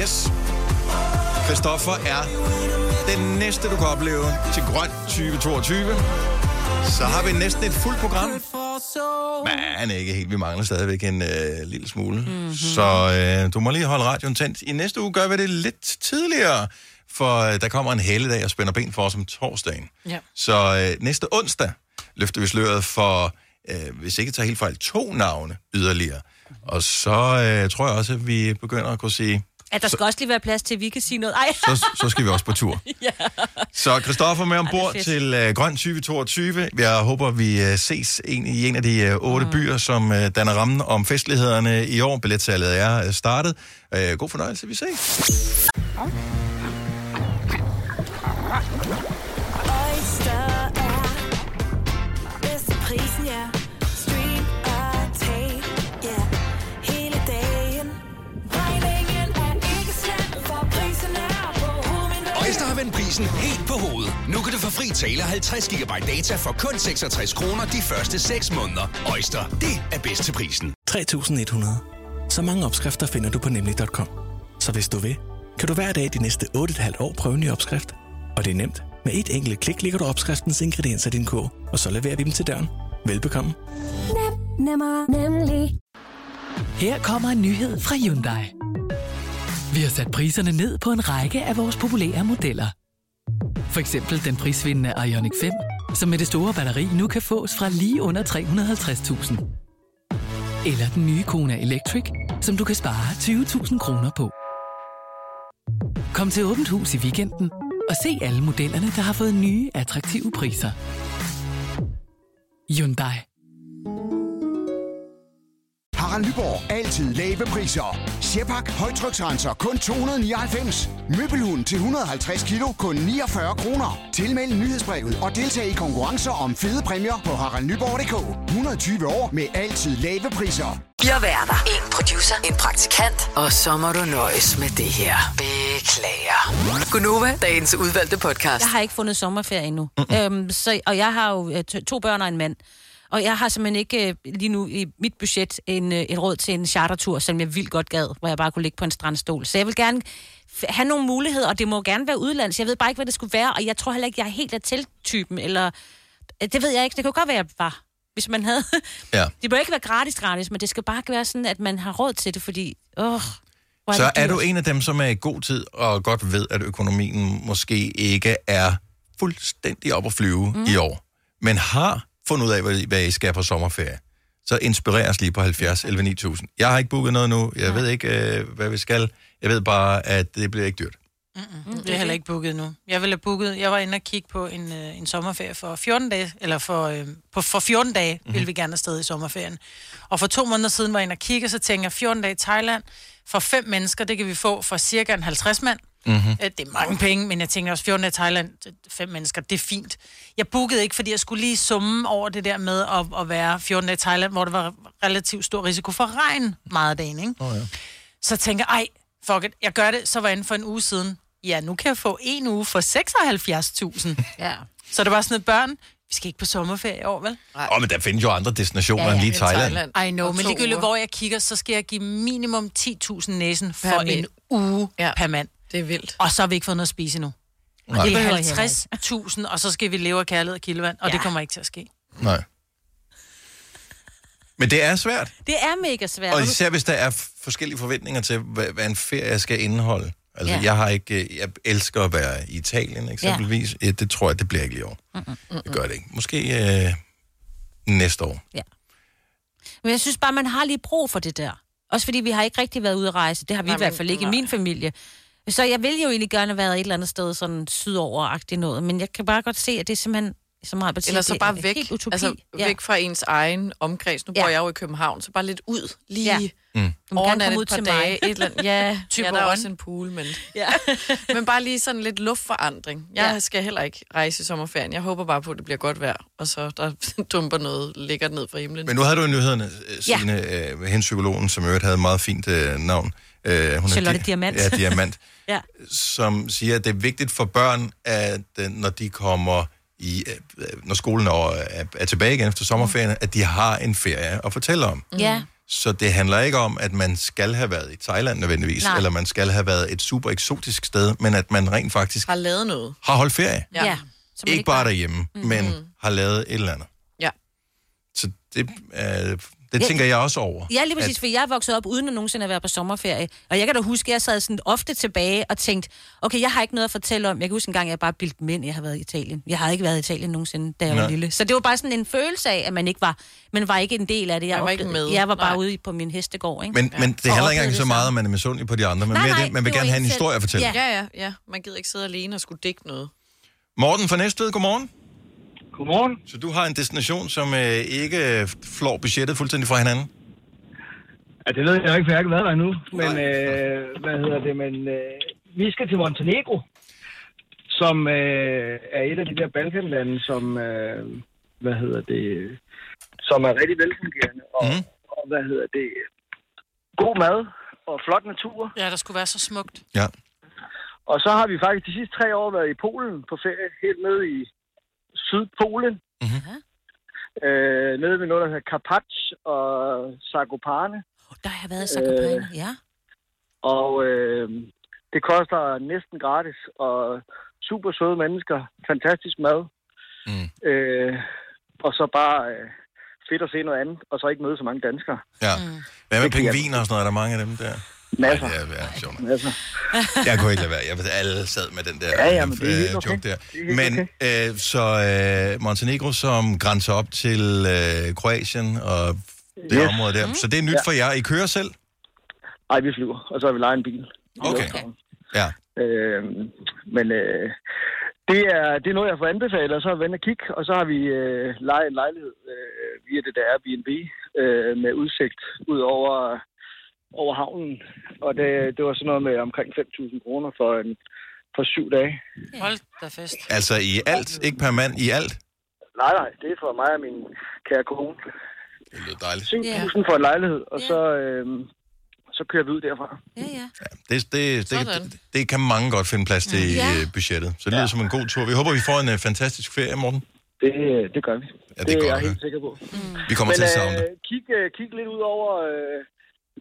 Yes. Christoffer er den næste, du kan opleve til grøn 2022. Så har vi næsten et fuldt program. Men ikke helt. Vi mangler stadigvæk en øh, lille smule. Mm-hmm. Så øh, du må lige holde radioen tændt. I næste uge gør vi det lidt tidligere, for øh, der kommer en helligdag og spænder ben for os om torsdagen. Ja. Så øh, næste onsdag løfter vi sløret for, øh, hvis ikke tager helt fejl, to navne yderligere. Og så øh, tror jeg også, at vi begynder at kunne sige, At der skal også lige være plads til, at vi kan sige noget. Ej. så, så skal vi også på tur. ja. Så Christoffer med ombord fedt. til uh, Grøn 2022. Jeg håber, vi uh, ses en, i en af de uh, otte mm. byer, som uh, danner rammen om festlighederne i år. Billetsalget er uh, startet. Uh, god fornøjelse, vi ses. Oyster er bedst til prisen, ja. Stream og tag, ja. Hele dagen. Regningen er ikke slem, for prisen er på hovedet. Øjster har vendt prisen helt på hovedet. Nu kan du få fri tale 50 GB data for kun 66 kroner de første 6 måneder. Øjster, det er bedst til prisen. 3100. Så mange opskrifter finder du på nemlig.com. Så hvis du vil, kan du hver dag de næste 8,5 år prøve en ny opskrift. Og det er nemt. Med et enkelt klik ligger du opskriftens ingredienser i din kog, og så leverer vi dem til døren. Velbekomme. Nem, nemmer, nemlig. Her kommer en nyhed fra Hyundai. Vi har sat priserne ned på en række af vores populære modeller. For eksempel den prisvindende Ioniq 5, som med det store batteri nu kan fås fra lige under 350.000. Eller den nye Kona Electric, som du kan spare 20.000 kroner på. Kom til Åbent Hus i weekenden og se alle modellerne, der har fået nye, attraktive priser. Hyundai. Harald Nyborg. Altid lave priser. Sjehpak. Højtryksrenser. Kun 299. Møbelhund til 150 kilo. Kun 49 kroner. Tilmeld nyhedsbrevet og deltag i konkurrencer om fede præmier på haraldnyborg.dk. 120 år med altid lave priser. Fire værter. En producer. En praktikant. Og så må du nøjes med det her. Beklager. Gunova, dagens udvalgte podcast. Jeg har ikke fundet sommerferie endnu. øhm, så, og jeg har jo øh, to- to børn og en mand. Og jeg har simpelthen ikke øh, lige nu i mit budget en, øh, et råd til en chartertur, som jeg vildt godt gad, hvor jeg bare kunne ligge på en strandstol. Så jeg vil gerne have nogle muligheder, og det må gerne være udlands. Jeg ved bare ikke, hvad det skulle være, og jeg tror heller ikke, jeg er helt af tiltypen, eller... øh, Det ved jeg ikke. Det kunne godt være, jeg var, hvis man havde... Ja. Det bør ikke være gratis gratis, men det skal bare være sådan, at man har råd til det, fordi... Åh, hvor Så er du en af dem, som er i god tid og godt ved, at økonomien måske ikke er fuldstændig op at flyve mm. i år, men har fundet ud af, hvad, hvad I skal på sommerferie. Så inspirer os lige på 70 11 9000. Jeg har ikke booket noget nu. Jeg ved ikke, øh, hvad vi skal. Jeg ved bare, at det bliver ikke dyrt. Mm, det er heller ikke booket nu. Jeg ville have booket, jeg var inde og kigge på en, øh, en sommerferie for 14 dage, eller for, øh, på, for 14 dage Mhm. mm-hmm. ville vi gerne afsted i sommerferien. Og for to måneder siden var jeg inde og kigge, så tænker jeg, 14 dage i Thailand, for fem mennesker, det kan vi få for cirka en 50 mand. Mm-hmm. Det er mange penge, men jeg tænker også, 14 dage i Thailand, fem mennesker, det er fint. Jeg bookede ikke, fordi jeg skulle lige summe over det der med at, at være 14 dage i Thailand, hvor der var relativt stor risiko for regn meget af dagen, ikke? Oh, ja. Så tænker jeg, ej, fuck it, jeg gør det. Så var jeg inde for en uge siden. Ja, nu kan jeg få en uge for 76.000. ja. Så det var sådan et børn, vi skal ikke på sommerferie i år, vel? Åh, oh, men der findes jo andre destinationer ja, ja. end lige Thailand. I know, men ligegyldigt hvor jeg kigger, så skal jeg give minimum 10.000 næsen for Per en uge Ja. per mand. Det er vildt. Og så har vi ikke fået noget at spise endnu. Og Nej. det er behøver jeg heller 50.000, og så skal vi leve af kærlighed og kildevand, og Ja. det kommer ikke til at ske. Nej. Men det er svært. Det er mega svært. Og især hvis der er forskellige forventninger til, hvad, hvad en ferie skal indeholde. Altså, Ja. ja. jeg har ikke... øh, Jeg elsker at være i Italien, eksempelvis. Ja. Det tror jeg, det bliver ikke lige i år. Mm-mm. Det gør det ikke. Måske øh, næste år. Men jeg synes bare, man har lige brug for det der. Også fordi vi har ikke rigtig været ude at rejse. Det har vi Nej, i hvert fald ikke i min familie. Så jeg vil jo egentlig gerne have været et eller andet sted sådan sydover noget. Men jeg kan bare godt se, at det er simpelthen så meget betyder. Eller så bare væk, altså væk fra ens egen omkreds. Nu bor Ja. jeg jo i København, så bare lidt ud. Lige Ja. ja. Mm. Overnatte ud et par til dage. mig. Et eller andet. Ja, ja, der er også en pool, men... Ja. men bare lige sådan lidt luftforandring. Jeg Ja. ja. skal heller ikke rejse i sommerferien. Jeg håber bare på, at det bliver godt vejr, og så der dumper noget lækkert ned fra himlen. Men nu havde du i nyhederne, øh, Signe, ja. øh, hende psykologen, som øvrigt havde et meget fint øh, navn. Øh, hun er Charlotte Di- Diamant. Ja, Diamant. Ja. som siger, at det er vigtigt for børn, at øh, når de kommer i, øh, når skolen er, er, er tilbage igen efter sommerferien, at de har en ferie at fortælle om. Ja. Så det handler ikke om, at man skal have været i Thailand nødvendigvis, Nej. eller man skal have været et super eksotisk sted, men at man rent faktisk Har lavet noget. har holdt ferie. Ja. ja. Man Ikke bare derhjemme, mm-hmm. men har lavet et eller andet. Ja. Så det, øh, det Ja. tænker jeg også over. Ja, lige præcis, At, for jeg er vokset op uden at nogensinde at være på sommerferie. Og jeg kan da huske, at jeg sad sådan ofte tilbage og tænkte, okay, jeg har ikke noget at fortælle om. Jeg kan huske en gang, jeg bare bildte mænd, jeg har været i Italien. Jeg har ikke været i Italien nogensinde, da jeg var Nej. lille. Så det var bare sådan en følelse af, at man ikke var, man var ikke en del af det. Jeg, Man var ikke med. Jeg var bare Nej. ude på min hestegård, ikke? men, men det handler ikke engang så meget, om man er misundelig på de andre, men Nej, mere nej, det, man vil var gerne have en selv. historie at fortælle. Ja. Ja, ja, ja. Man gider ikke sidde alene og skulle dække noget. Morten fra Næstved, godmorgen. Godmorgen. Så du har en destination, som øh, ikke øh, flår budgettet fuldstændig fra hinanden? Ja, det ved jeg ikke, for jeg har ikke været der endnu. Men, øh, hvad hedder det, men øh, vi skal til Montenegro, som øh, er et af de der Balkanlande, som, øh, hvad hedder det, som er rigtig velfungerende. Og, mm. og hvad hedder det, god mad og flot natur. Ja, der skulle være så smukt. Ja. Og så har vi faktisk de sidste tre år været i Polen på ferie, helt nede i Sydpolen. Mm-hmm. Øh, nede ved noget, der hedder Karpacz og Zakopane. Der har jeg været i Zakopane, ja. Og øh, det koster næsten gratis, og super søde mennesker, fantastisk mad. Mm. Øh, og så bare øh, fedt at se noget andet, og så ikke møde så mange danskere. Ja. Hvad med pingviner og sådan noget? Er der mange af dem der? Masser. Ej, det er, ja, sjovt. Masser. Jeg kunne ikke lade være. Jeg ved, alle sad med den der Ja, ja, men det er helt øh, okay. joke der. Det er helt Men øh, så øh, Montenegro, som grænser op til øh, Kroatien og det Yes. område der. Mm. Så det er nyt Ja. for jer. I kører selv? Nej, vi flyver, og så har vi lejet en bil. Okay. Ja. Øh, men øh, det, er, det er noget, jeg får anbefalet, og så har vi og kigge, og så har vi øh, lejet en lejlighed øh, via det der Airbnb øh, med udsigt ud over, over havnen. Og det, det var sådan noget med omkring 5.000 kroner for, en, for syv dage. Hold da fest. Altså i alt, ikke per mand, i alt? Nej, nej, det er for mig og min kære kone. Det lyder dejligt. 7.000 for en lejlighed, og så, øh, så kører vi ud derfra. Ja, ja. Det, det, det, det, det kan mange godt finde plads til i Ja. øh, budgettet. Så det lyder som en god tur. Vi håber, vi får en øh, fantastisk ferie, Morten. Det, det gør vi. Ja, det, det er jeg helt sikker på. Vi kommer Men, til at savne det. øh, kig, øh, kig lidt ud over, øh,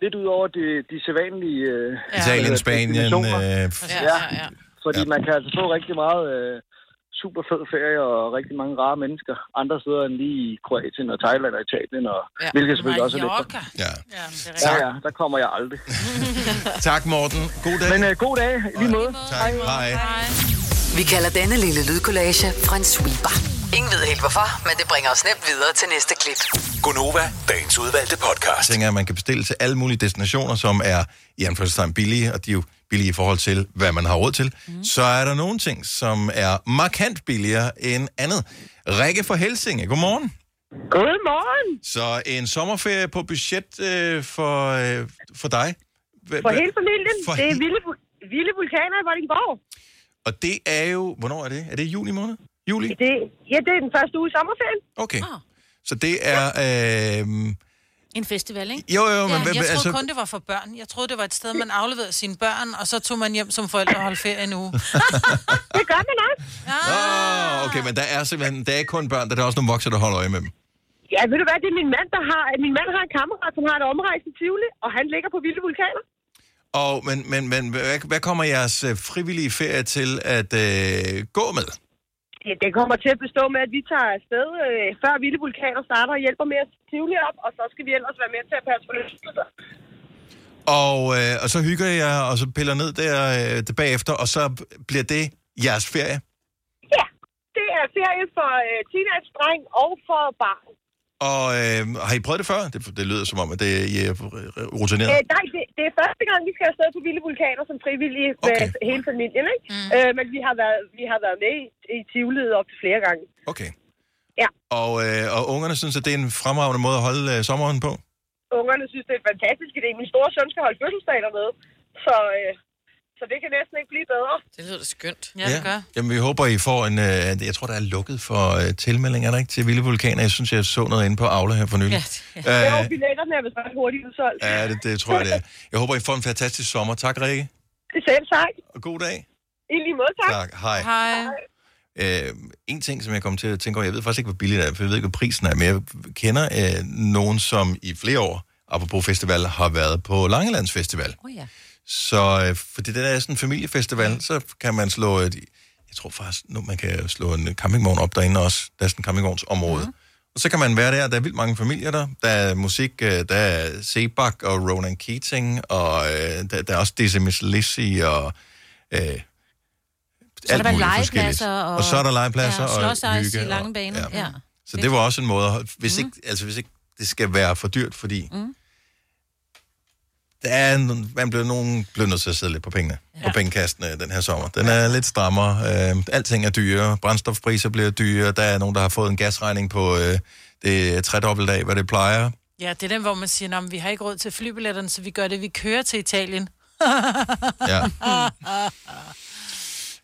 lidt ud over de, de sædvanlige... Øh, Italien, øh, Spanien, øh, ja, ja, ja. Fordi man kan altså få rigtig meget øh, super fed ferie og rigtig mange rare mennesker andre steder end lige i Kroatien og Thailand og Italien, og, ja. hvilket selvfølgelig også er lidt. Ja. Ja, ja, der kommer jeg aldrig. tak, Morten. God dag. Men øh, god dag, i lige måde. Tak. Hej. Vi kalder denne lille lydkollage Frans sweeper. Ingen ved helt hvorfor, men det bringer os nemt videre til næste klip. Gonova, dagens udvalgte podcast. Jeg tænker, at man kan bestille til alle mulige destinationer, som er i anførselstegn billige, og de er jo billige i forhold til, hvad man har råd til. Mm. Så er der nogle ting, som er markant billigere end andet. Rikke fra Helsinge, godmorgen. Godmorgen. Så en sommerferie på budget øh, for, øh, for dig? Hva- For hele familien. For det er he- vilde, vilde vulkaner i Vordingborg. Og det er jo... Hvornår er det? Er det juni måned? Juli? Det, ja, det er den første uge i sommerferien. Okay. Så det er... Øh, En festival, ikke? Jo, jo, men Ja, jeg troede altså- kun, det var for børn. Jeg troede, det var et sted, man afleverede sine børn, og så tog man hjem som forældre og holdt ferie en uge. det gør man også. oh, okay, men der er simpelthen... Der er ikke kun børn, der er også nogle voksne, der holder øje med dem. Ja, ved du hvad, det er min mand, der har... Min mand har en kammerat, som har et omrejse i Tivoli, og han ligger på vilde vulkaner. Og, men, men, men hvad, hvad kommer jeres øh, frivillige ferie til at øh, gå med? Det, det kommer til at bestå med, at vi tager afsted, øh, før vilde vulkaner starter og hjælper med at Tivoli op, og så skal vi ellers være med til at passe på løsninger. Og, øh, og så hygger jeg, og så piller ned der, øh, der bagefter, og så bliver det jeres ferie? Ja, det er ferie for øh, teenage-dreng og for barn. Og øh, har I prøvet det før? Det, det lyder som om, at det, I er rutineret. Øh, nej, det, det er første gang, vi skal afsted på vilde vulkaner som frivillige med Okay. hele familien, ikke? Mm. Øh, men vi har været, vi har været med i, i Tivoli op til flere gange. Okay. Ja. Og, øh, og ungerne synes, at det er en fremragende måde at holde øh, sommeren på? Ungerne synes, det er en fantastisk idé. Min store søn skal holde fødselsdag dernede, så, øh, så det kan næsten ikke blive bedre. Det lyder skønt. Ja, det gør. Jamen, vi håber, I får en... Øh, jeg tror, der er lukket for øh, tilmeldinger, er der ikke, til Vilde Vulkaner. Jeg synes, jeg så noget inde på Aula her for nylig. Ja, ja. Øh, Jo, billetterne er vist ret hurtigt udsolgt. Ja, det, det tror jeg, det er. Jeg håber, I får en fantastisk sommer. Tak, Rikke. Selv tak. Og god dag. I lige måde, tak. Tak. Hej. Hej. Øh, en ting, som jeg kom til at tænke over, jeg ved faktisk ikke, hvor billigt det er, for jeg ved ikke, hvad prisen er, men jeg kender øh, nogen, som i flere år, apropos festival, har været på Langelands Festival. Oh, ja. Så øh, fordi det der er sådan en familiefestival, så kan man slå et, jeg tror faktisk, nu man kan slå en campingvogn op derinde også. Der er sådan en campingvognsområde. Mm. Og så kan man være der, der er vildt mange familier der. Der er musik, øh, der er Sebak og Ronan Keating, og øh, der, der er også Dizzy Miss Lizzy og... Øh, Så er der legepladser og... og så er der legepladser ja, og hygge. i lange og- baner. Ja. ja. Så det var også en måde, at- hvis, ikke, altså, hvis ikke det skal være for dyrt, fordi Mm. Der er en, man bliver nogen bliver nødt til at sidde lidt på pengene, ja. på pengekastene den her sommer. Den er lidt strammere. Øh, alting er dyre. Brændstofpriser bliver dyre. Der er nogen, der har fået en gasregning på øh, det tredobbelt af, hvad det plejer. Ja, det er den, hvor man siger, at vi har ikke råd til flybilletterne, så vi gør det, vi kører til Italien. Ja.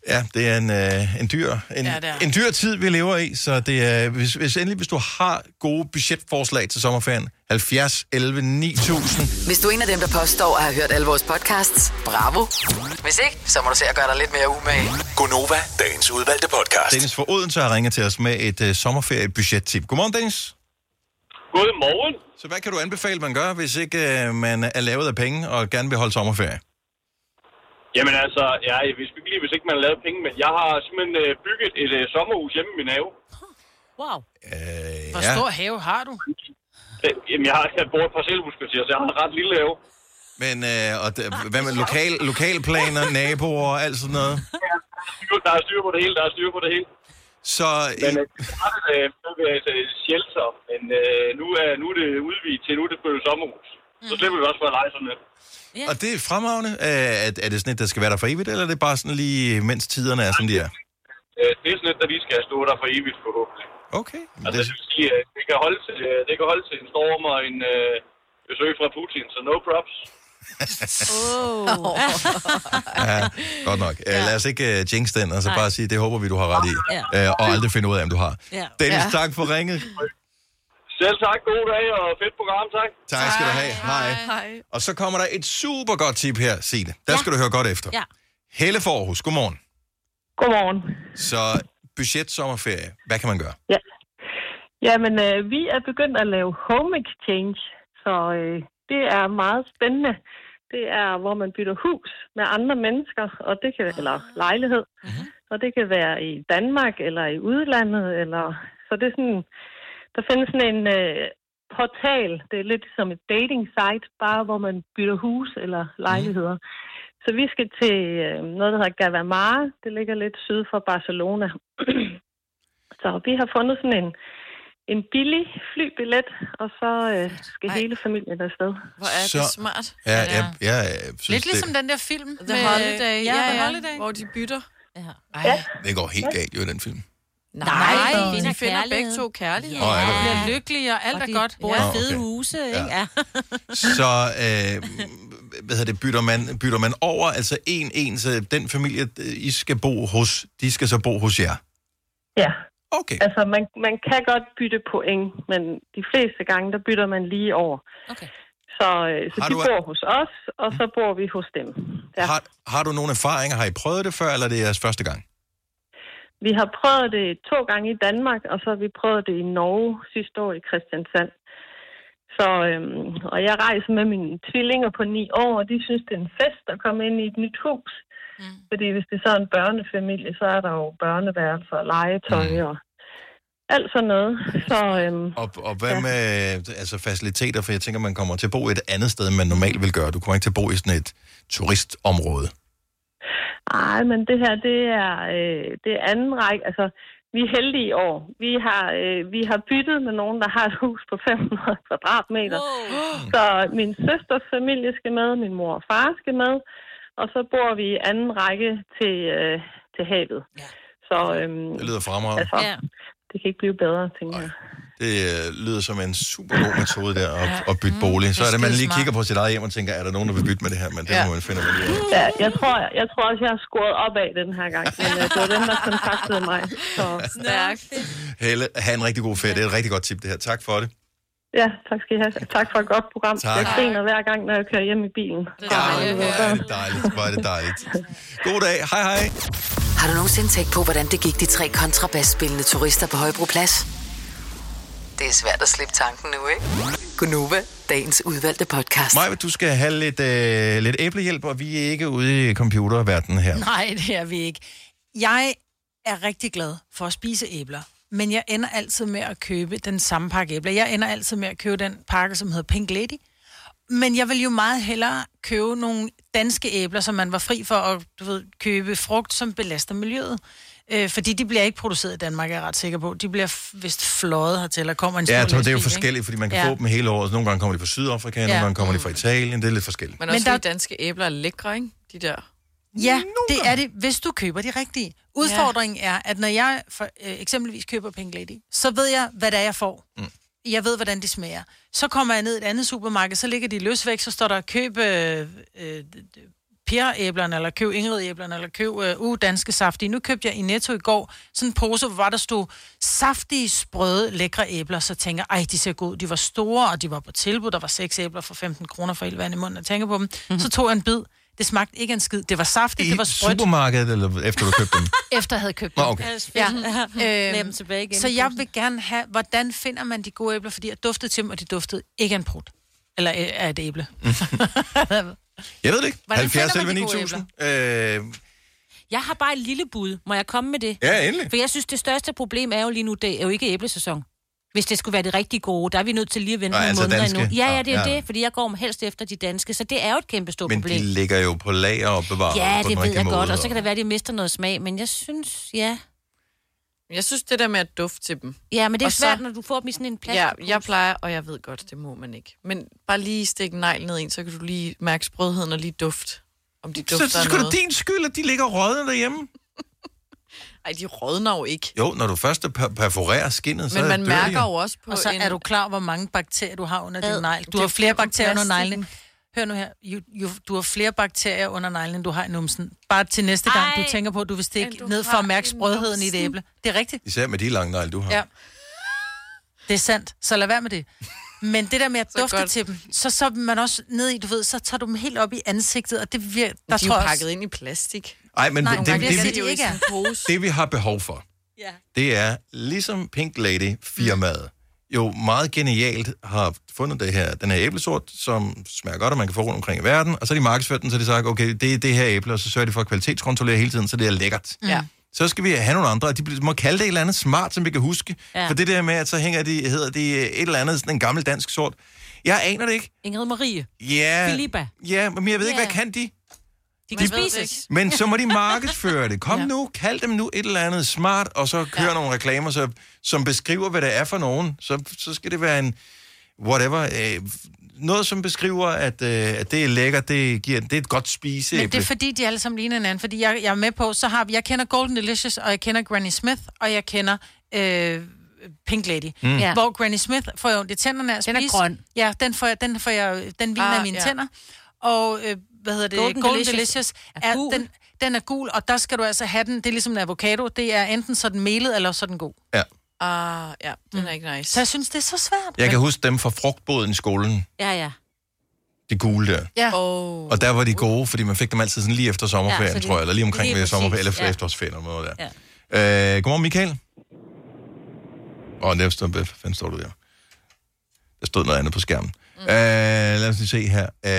Ja, det er en, øh, en, dyr, en, Ja, er. en dyr tid, vi lever i, så det er, hvis, hvis endelig, hvis du har gode budgetforslag til sommerferien, 70, 11, 9000. Hvis du er en af dem, der påstår at have hørt alle vores podcasts, bravo. Hvis ikke, så må du se at gøre dig lidt mere umage. Gonova, dagens udvalgte podcast. Dennis fra Odense har ringet til os med et uh, sommerferiebudget-tip. Godmorgen, Dennis. Godmorgen. Så hvad kan du anbefale, man gør, hvis ikke uh, man er lavet af penge og gerne vil holde sommerferie? Jamen altså, ja, jeg vidste ikke lige, hvis ikke man har lavet penge, men jeg har simpelthen øh, bygget et øh, sommerhus hjemme i min have. Wow. Øh, Hvor stor have har du? Øh, Jamen, jeg, har, jeg bor i et parcelhuskvarter, så jeg har en ret lille have. Men øh, og det, hvad med lokal, lokalplaner, naboer og alt sådan noget? Der er styr på det hele, der er styr på det hele. Så... Men øh, det startede øh, med altså, shelter, men øh, nu, er, nu er det udvidet til, nu er det blevet sommerhus. Så slipper vi også for at lege sådan lidt. Ja. Og det er fremragende. Er, er det sådan et, der skal være der for evigt, eller er det bare sådan lige, mens tiderne er, som de er? Det er sådan et, der lige skal stå der for evigt forhåbentlig. Okay. Altså, det vil sige, at det kan holde til, øh, det kan holde til en storm og en øh, besøg fra Putin, så no props. Oh. Ja, godt nok. Ja. Lad os ikke uh, jinx den, og så Nej. bare sige, det håber vi, du har ret i. Ja. Uh, og aldrig finde ud af, om du har. Ja. Dennis, Ja. tak for ringet. Selv tak, god dag og fedt program, tak. Tak skal du have. Hej. Hej. Og så kommer der et super godt tip her, Signe. Der skal du høre godt efter. Ja. Helle Forhus, godmorgen. Godmorgen. Så budget sommerferie, hvad kan man gøre? Ja. Jamen, øh, vi er begyndt at lave home exchange, så øh, det er meget spændende. Det er, hvor man bytter hus med andre mennesker, og det kan eller lejlighed. Mm-hmm. Og det kan være i Danmark eller i udlandet, eller så det er sådan, der findes sådan en øh, portal. Det er lidt som et dating site, bare hvor man bytter hus eller lejligheder. Mm. Så vi skal til øh, noget, der hedder Gavamare. Det ligger lidt syd for Barcelona. Så vi har fundet sådan en, en billig flybillet, og så øh, skal Ej. hele familien afsted. Hvor er Så- det smart. Ja, ja, ja, jeg synes, Lidt det, ligesom den der film. The Holiday, Ja, ja, The ja, Holiday. hvor de bytter. Ja. Ja. det går helt galt jo i den film. Nej, Nej, de finder finder begge to kærlighed. Er det Og det? bliver lykkelige, og alt Og er de godt. bor i Nå, fede okay. huse, ikke? Ja. Så øh, hvad hedder det, bytter, man, bytter man over, altså en, en, så den familie, øh, I skal bo hos, de skal så bo hos jer? Ja. Okay. Altså, man, man kan godt bytte point, men de fleste gange, der bytter man lige over. Okay. Så, øh, så Har de du- bor hos os, og så bor vi hos dem. Ja. Har, har du nogle erfaringer? Har I prøvet det før, eller er det jeres første gang? Vi har prøvet det to gange i Danmark, og så har vi prøvet det i Norge sidste år i Kristiansand. Så, øhm, og jeg rejser med mine tvillinger på ni år, og de synes, det er en fest at komme ind i et nyt hus. Mm. Fordi hvis det er så en børnefamilie, så er der jo børneværelser og legetøj mm. og alt sådan noget. Så, øhm, Og, og hvad ja. med altså faciliteter? For jeg tænker, man kommer til at bo et andet sted, end man normalt vil gøre. Du kommer ikke til at bo i sådan et turistområde. Ej, men det her, det er, øh, det er anden række. Altså, vi er heldige i år. Vi har, øh, vi har byttet med nogen, der har et hus på 500 kvadratmeter. Wow. Så min søsters familie skal med, min mor og far skal med, og så bor vi i anden række til, øh, til havet. Ja. Så, øhm, Det lyder fremragende. altså, Ja. det kan ikke blive bedre, tænker jeg. Det øh, lyder som en super god metode der at, at bytte bolig. Så er det, man lige kigger på sit eget hjem og tænker, er der nogen, der vil bytte med det her? Men det Ja. må man finde ud af. Ja, jeg tror, jeg tror også, jeg har scoret op af den her gang. Men øh, det var dem, der kontaktede mig. Så. Stærkt. Helle, have en rigtig god ferie. Det er et rigtig godt tip, det her. Tak for det. Ja, tak skal I have. Tak for et godt program. Tak. Jeg griner hver gang, når jeg kører hjem i bilen. Ja, hvor er det dejligt. Hvor er det dejligt. God dag. Hej hej. Har du nogensinde tænkt på, hvordan det gik de tre kontrabasspillende turister på Højbroplads? Det er svært at slippe tanken nu, ikke? Gunova, dagens udvalgte podcast. Maja, du skal have lidt, øh, lidt æblehjælp, og vi er ikke ude i computerverdenen her. Nej, det er vi ikke. Jeg er rigtig glad for at spise æbler, men jeg ender altid med at købe den samme pakke æbler. Jeg ender altid med at købe den pakke, som hedder Pink Lady. Men jeg vil jo meget hellere købe nogle danske æbler, som man var fri for at du ved, købe frugt, som belaster miljøet. Øh, fordi de bliver ikke produceret i Danmark, er jeg ret sikker på. De bliver f- vist fløjet hertil, eller kommer en Ja, jeg tror, det er jo forskelligt, fordi man kan Ja. få dem hele året. Nogle gange kommer de fra Sydafrika, nogle Ja. gange kommer de fra Italien. Det er lidt forskelligt. Men også Men der- der... danske æbler er lækre, ikke? De der. Ja, det er det, hvis du køber de rigtige. Udfordringen ja. er, at når jeg for, øh, eksempelvis køber Pink Lady, så ved jeg, hvad det er, jeg får. Mm. Jeg ved, hvordan de smager. Så kommer jeg ned i et andet supermarked, så ligger de løsvæk, så står der køb øh, øh, Per-æblerne, eller køb Ingrid-æblerne, eller køb øh, uh, danske saftige. Nu købte jeg i Netto i går sådan en pose, hvor der stod saftige, sprøde, lækre æbler. Så tænker jeg, ej, de ser gode. De var store, og de var på tilbud. Der var seks æbler for 15 kroner for hele vand i munden. Jeg tænker på dem. Mm-hmm. Så tog jeg en bid. Det smagte ikke en skid. Det var saftigt, I det var sprødt. supermarkedet, eller efter du købte dem? Efter jeg havde købt Nå, dem. okay. Ja. Dem Øhm, tilbage igen så i jeg vil gerne have, hvordan finder man de gode æbler? Fordi jeg duftede til dem, og de duftede ikke en prut. Eller af et æble. Jeg ved det ikke. Hvordan 70 finder man 11 de gode 9000. Øh, Jeg har bare et lille bud. Må jeg komme med det? Ja, endelig. For jeg synes, det største problem er jo lige nu, det er jo ikke æblesæson. Hvis det skulle være det rigtig gode, der er vi nødt til lige at vente Nå, nogle altså måneder danske. endnu. Ja, ja, det er Ja. det, fordi jeg går helst efter de danske, så det er jo et kæmpe stort Men problem. de ligger jo på lager og bevaret Ja, det ved jeg måde. godt, og så kan det være, at de mister noget smag, men jeg synes, ja. Jeg synes, det der med at dufte til dem. Ja, men det er Og svært, så- når du får dem i sådan en plastik. Ja, jeg plejer, og jeg ved godt, det må man ikke. Men bare lige stikke en negl ned i en, så kan du lige mærke sprødheden og lige duft. Om de Så dufter det er af sgu da noget. din skyld, at de ligger rådne derhjemme. Ej, de rådner jo ikke. Jo, når du først per- perforerer skinnet, så Men man mærker jo også på Og så en... er du klar, hvor mange bakterier du har under din negl. Du det har er flere bakterier under plastikken. Hør nu her. You, you, du har flere bakterier under neglen, end du har i numsen. Bare til næste gang, Ej, du tænker på, at du vil stikke du ned for at mærke i sprødheden i et æble. Det er rigtigt. Især med de lange negle, du har. Ja. Det er sandt. Så lad være med det. Men det der med at Så dufte godt. til dem, så så man også ned i, du ved, så tager du dem helt op i ansigtet, og det virker, der de er tror pakket også, ind i plastik. Ej, men Nej, det, det, det det, er vi, det, det, vi har behov for, Ja. det er ligesom Pink Lady firmaet jo meget genialt har fundet det her, den her æblesort, som smager godt, og man kan få rundt omkring i verden, og så har de markedsført den, så de sagt, okay, det er det her æble, og så sørger de for at kvalitetskontrollere hele tiden, så det er lækkert. Ja. Så skal vi have nogle andre, og de må kalde det et eller andet smart, som vi kan huske. Ja. For det der med, at så hænger de, hedder de et eller andet, sådan en gammel dansk sort. Jeg aner det ikke. Ingrid Marie. Ja, Filippa. ja men jeg ved ikke, Ja. hvad kan de? De kan det spises. Men så må de markedsføre det. Kom ja. nu, kald dem nu et eller andet smart, og så kør ja. nogle reklamer, så, som beskriver, hvad det er for nogen. Så, så skal det være en whatever. Øh, noget, som beskriver, at, øh, at det er lækkert, det, giver, det er et godt spiseæble. Men det er fordi, de alle sammen ligner hinanden. Fordi jeg, jeg er med på, så har vi, jeg kender Golden Delicious, og jeg kender Granny Smith, og jeg kender øh, Pink Lady. Mm. Ja. Hvor Granny Smith får jeg ondt i tænderne af at Den er spise. grøn. Ja, den får jeg, den, får jeg, den viner Ah, mine ja. tænder. Og øh, hvad hedder det? Golden Golden, Delicious Delicious, er er, gul. den, den er gul, og der skal du altså have den. Det er ligesom en avocado. Det er enten så den melet, eller så er den god. Ja. Ah, ja, den er ikke nice. Så jeg synes, det er så svært. Jeg kan huske dem fra frugtbåden i skolen. Ja, ja. De gule der. Ja. Oh. Og der var de gode, fordi man fik dem altid sådan lige efter sommerferien, Ja, så tror jeg. Eller lige omkring lige præcis, sommerferien, eller ja. efterårsferien. Eller noget der. Ja. Øh, godmorgen, Michael. Åh, oh, stod, hvad fanden står du der? Der stod noget andet på skærmen. Mm. Øh, lad os lige se her. Øh,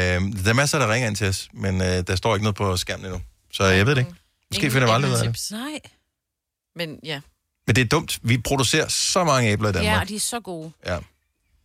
der er masser, der ringer ind til os, men øh, der står ikke noget på skærmen endnu. Så jeg ved det ikke. Måske Ingen finder vi aldrig ud af det. Nej. Men ja. Men det er dumt. Vi producerer så mange æbler i Ja, Danmark. og de er så gode. Ja,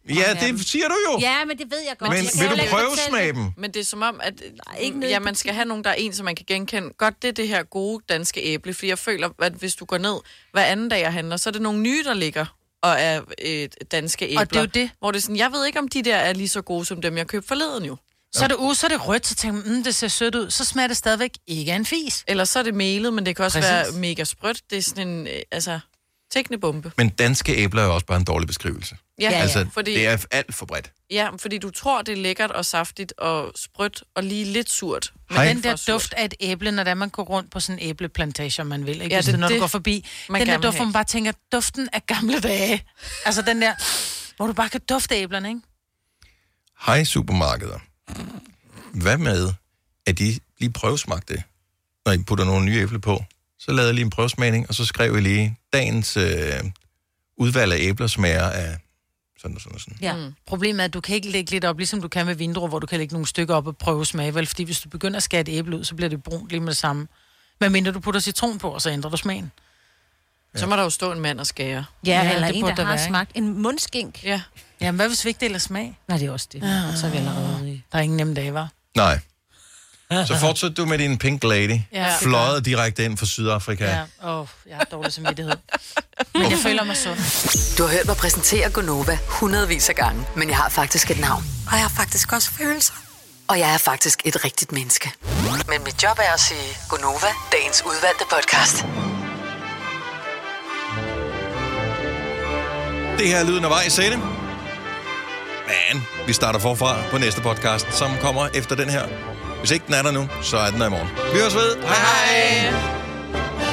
ja det siger du jo. Ja, men det ved jeg godt. Men Jeg kan vil du prøve fortælle smage det. dem? Men det er som om, at ikke noget ja, man skal have nogen, der er en, som man kan genkende. Godt, det er det her gode danske æble, fordi jeg føler, at hvis du går ned hver anden dag og handler, så er det nogle nye, der ligger og er et danske æbler. Og det er jo det. Hvor det er sådan, jeg ved ikke, om de der er lige så gode, som dem, jeg købte forleden jo. Så er det uge, så er det rødt, så tænker man, mm, det ser sødt ud. Så smager det stadigvæk ikke af en fis. Eller så er det melet, men det kan også Præcis. være mega sprødt. Det er sådan en, øh, altså, teknebombe. Men danske æbler er jo også bare en dårlig beskrivelse. Ja, ja, altså, fordi- det er alt for bredt. Ja, fordi du tror, det er lækkert og saftigt og sprødt og lige lidt surt. Men Hej. den der duft af et æble, når det man går rundt på sådan en æbleplantage, om man vil, ikke? Ja, Ja, det det, når det, du går forbi. man den der duft, hvor man bare tænker, duften af gamle dage. Altså den der, hvor du bare kan dufte æblerne, ikke? Hej supermarkeder. Hvad med, at de lige prøvesmagte det, når I putter nogle nye æbler på? Så lavede jeg lige en prøvesmagning, og så skrev I lige, dagens øh, udvalg af æbler smager af sådan og sådan og sådan. Ja. Mm. Problemet er, at du kan ikke lægge lidt op, ligesom du kan med vindruer, hvor du kan lægge nogle stykker op og prøve smag, vel? Fordi hvis du begynder at skære et æble ud, så bliver det brunt lige med det samme. Men mindre du putter citron på, og så ændrer du smagen. Ja. Så må der jo stå en mand og skære. Ja, Ja, eller det en, der der har være, smagt en mundskink. Ja. Jamen, hvad hvis vi ikke deler smag? Nej, det er også det. Ja. Så er vi allerede i. Der er ingen nemme dage, var. Nej. Så fortsætter du med din Pink Lady, Ja. fløjet direkte ind fra Sydafrika. Ja, åh, oh, jeg har dårlig samvittighed. Men jeg føler mig sund. Du har hørt mig præsentere Gonova hundredvis af gange, men jeg har faktisk et navn. Og jeg har faktisk også følelser. Og jeg er faktisk et rigtigt menneske. Men mit job er at sige Gonova, dagens udvalgte podcast. Det her er lyden af vej, sagde det. Men vi starter forfra på næste podcast, som kommer efter den her. Hvis ikke den er der nu, så er den der i morgen. Vi høres ved. Hej hej! hej.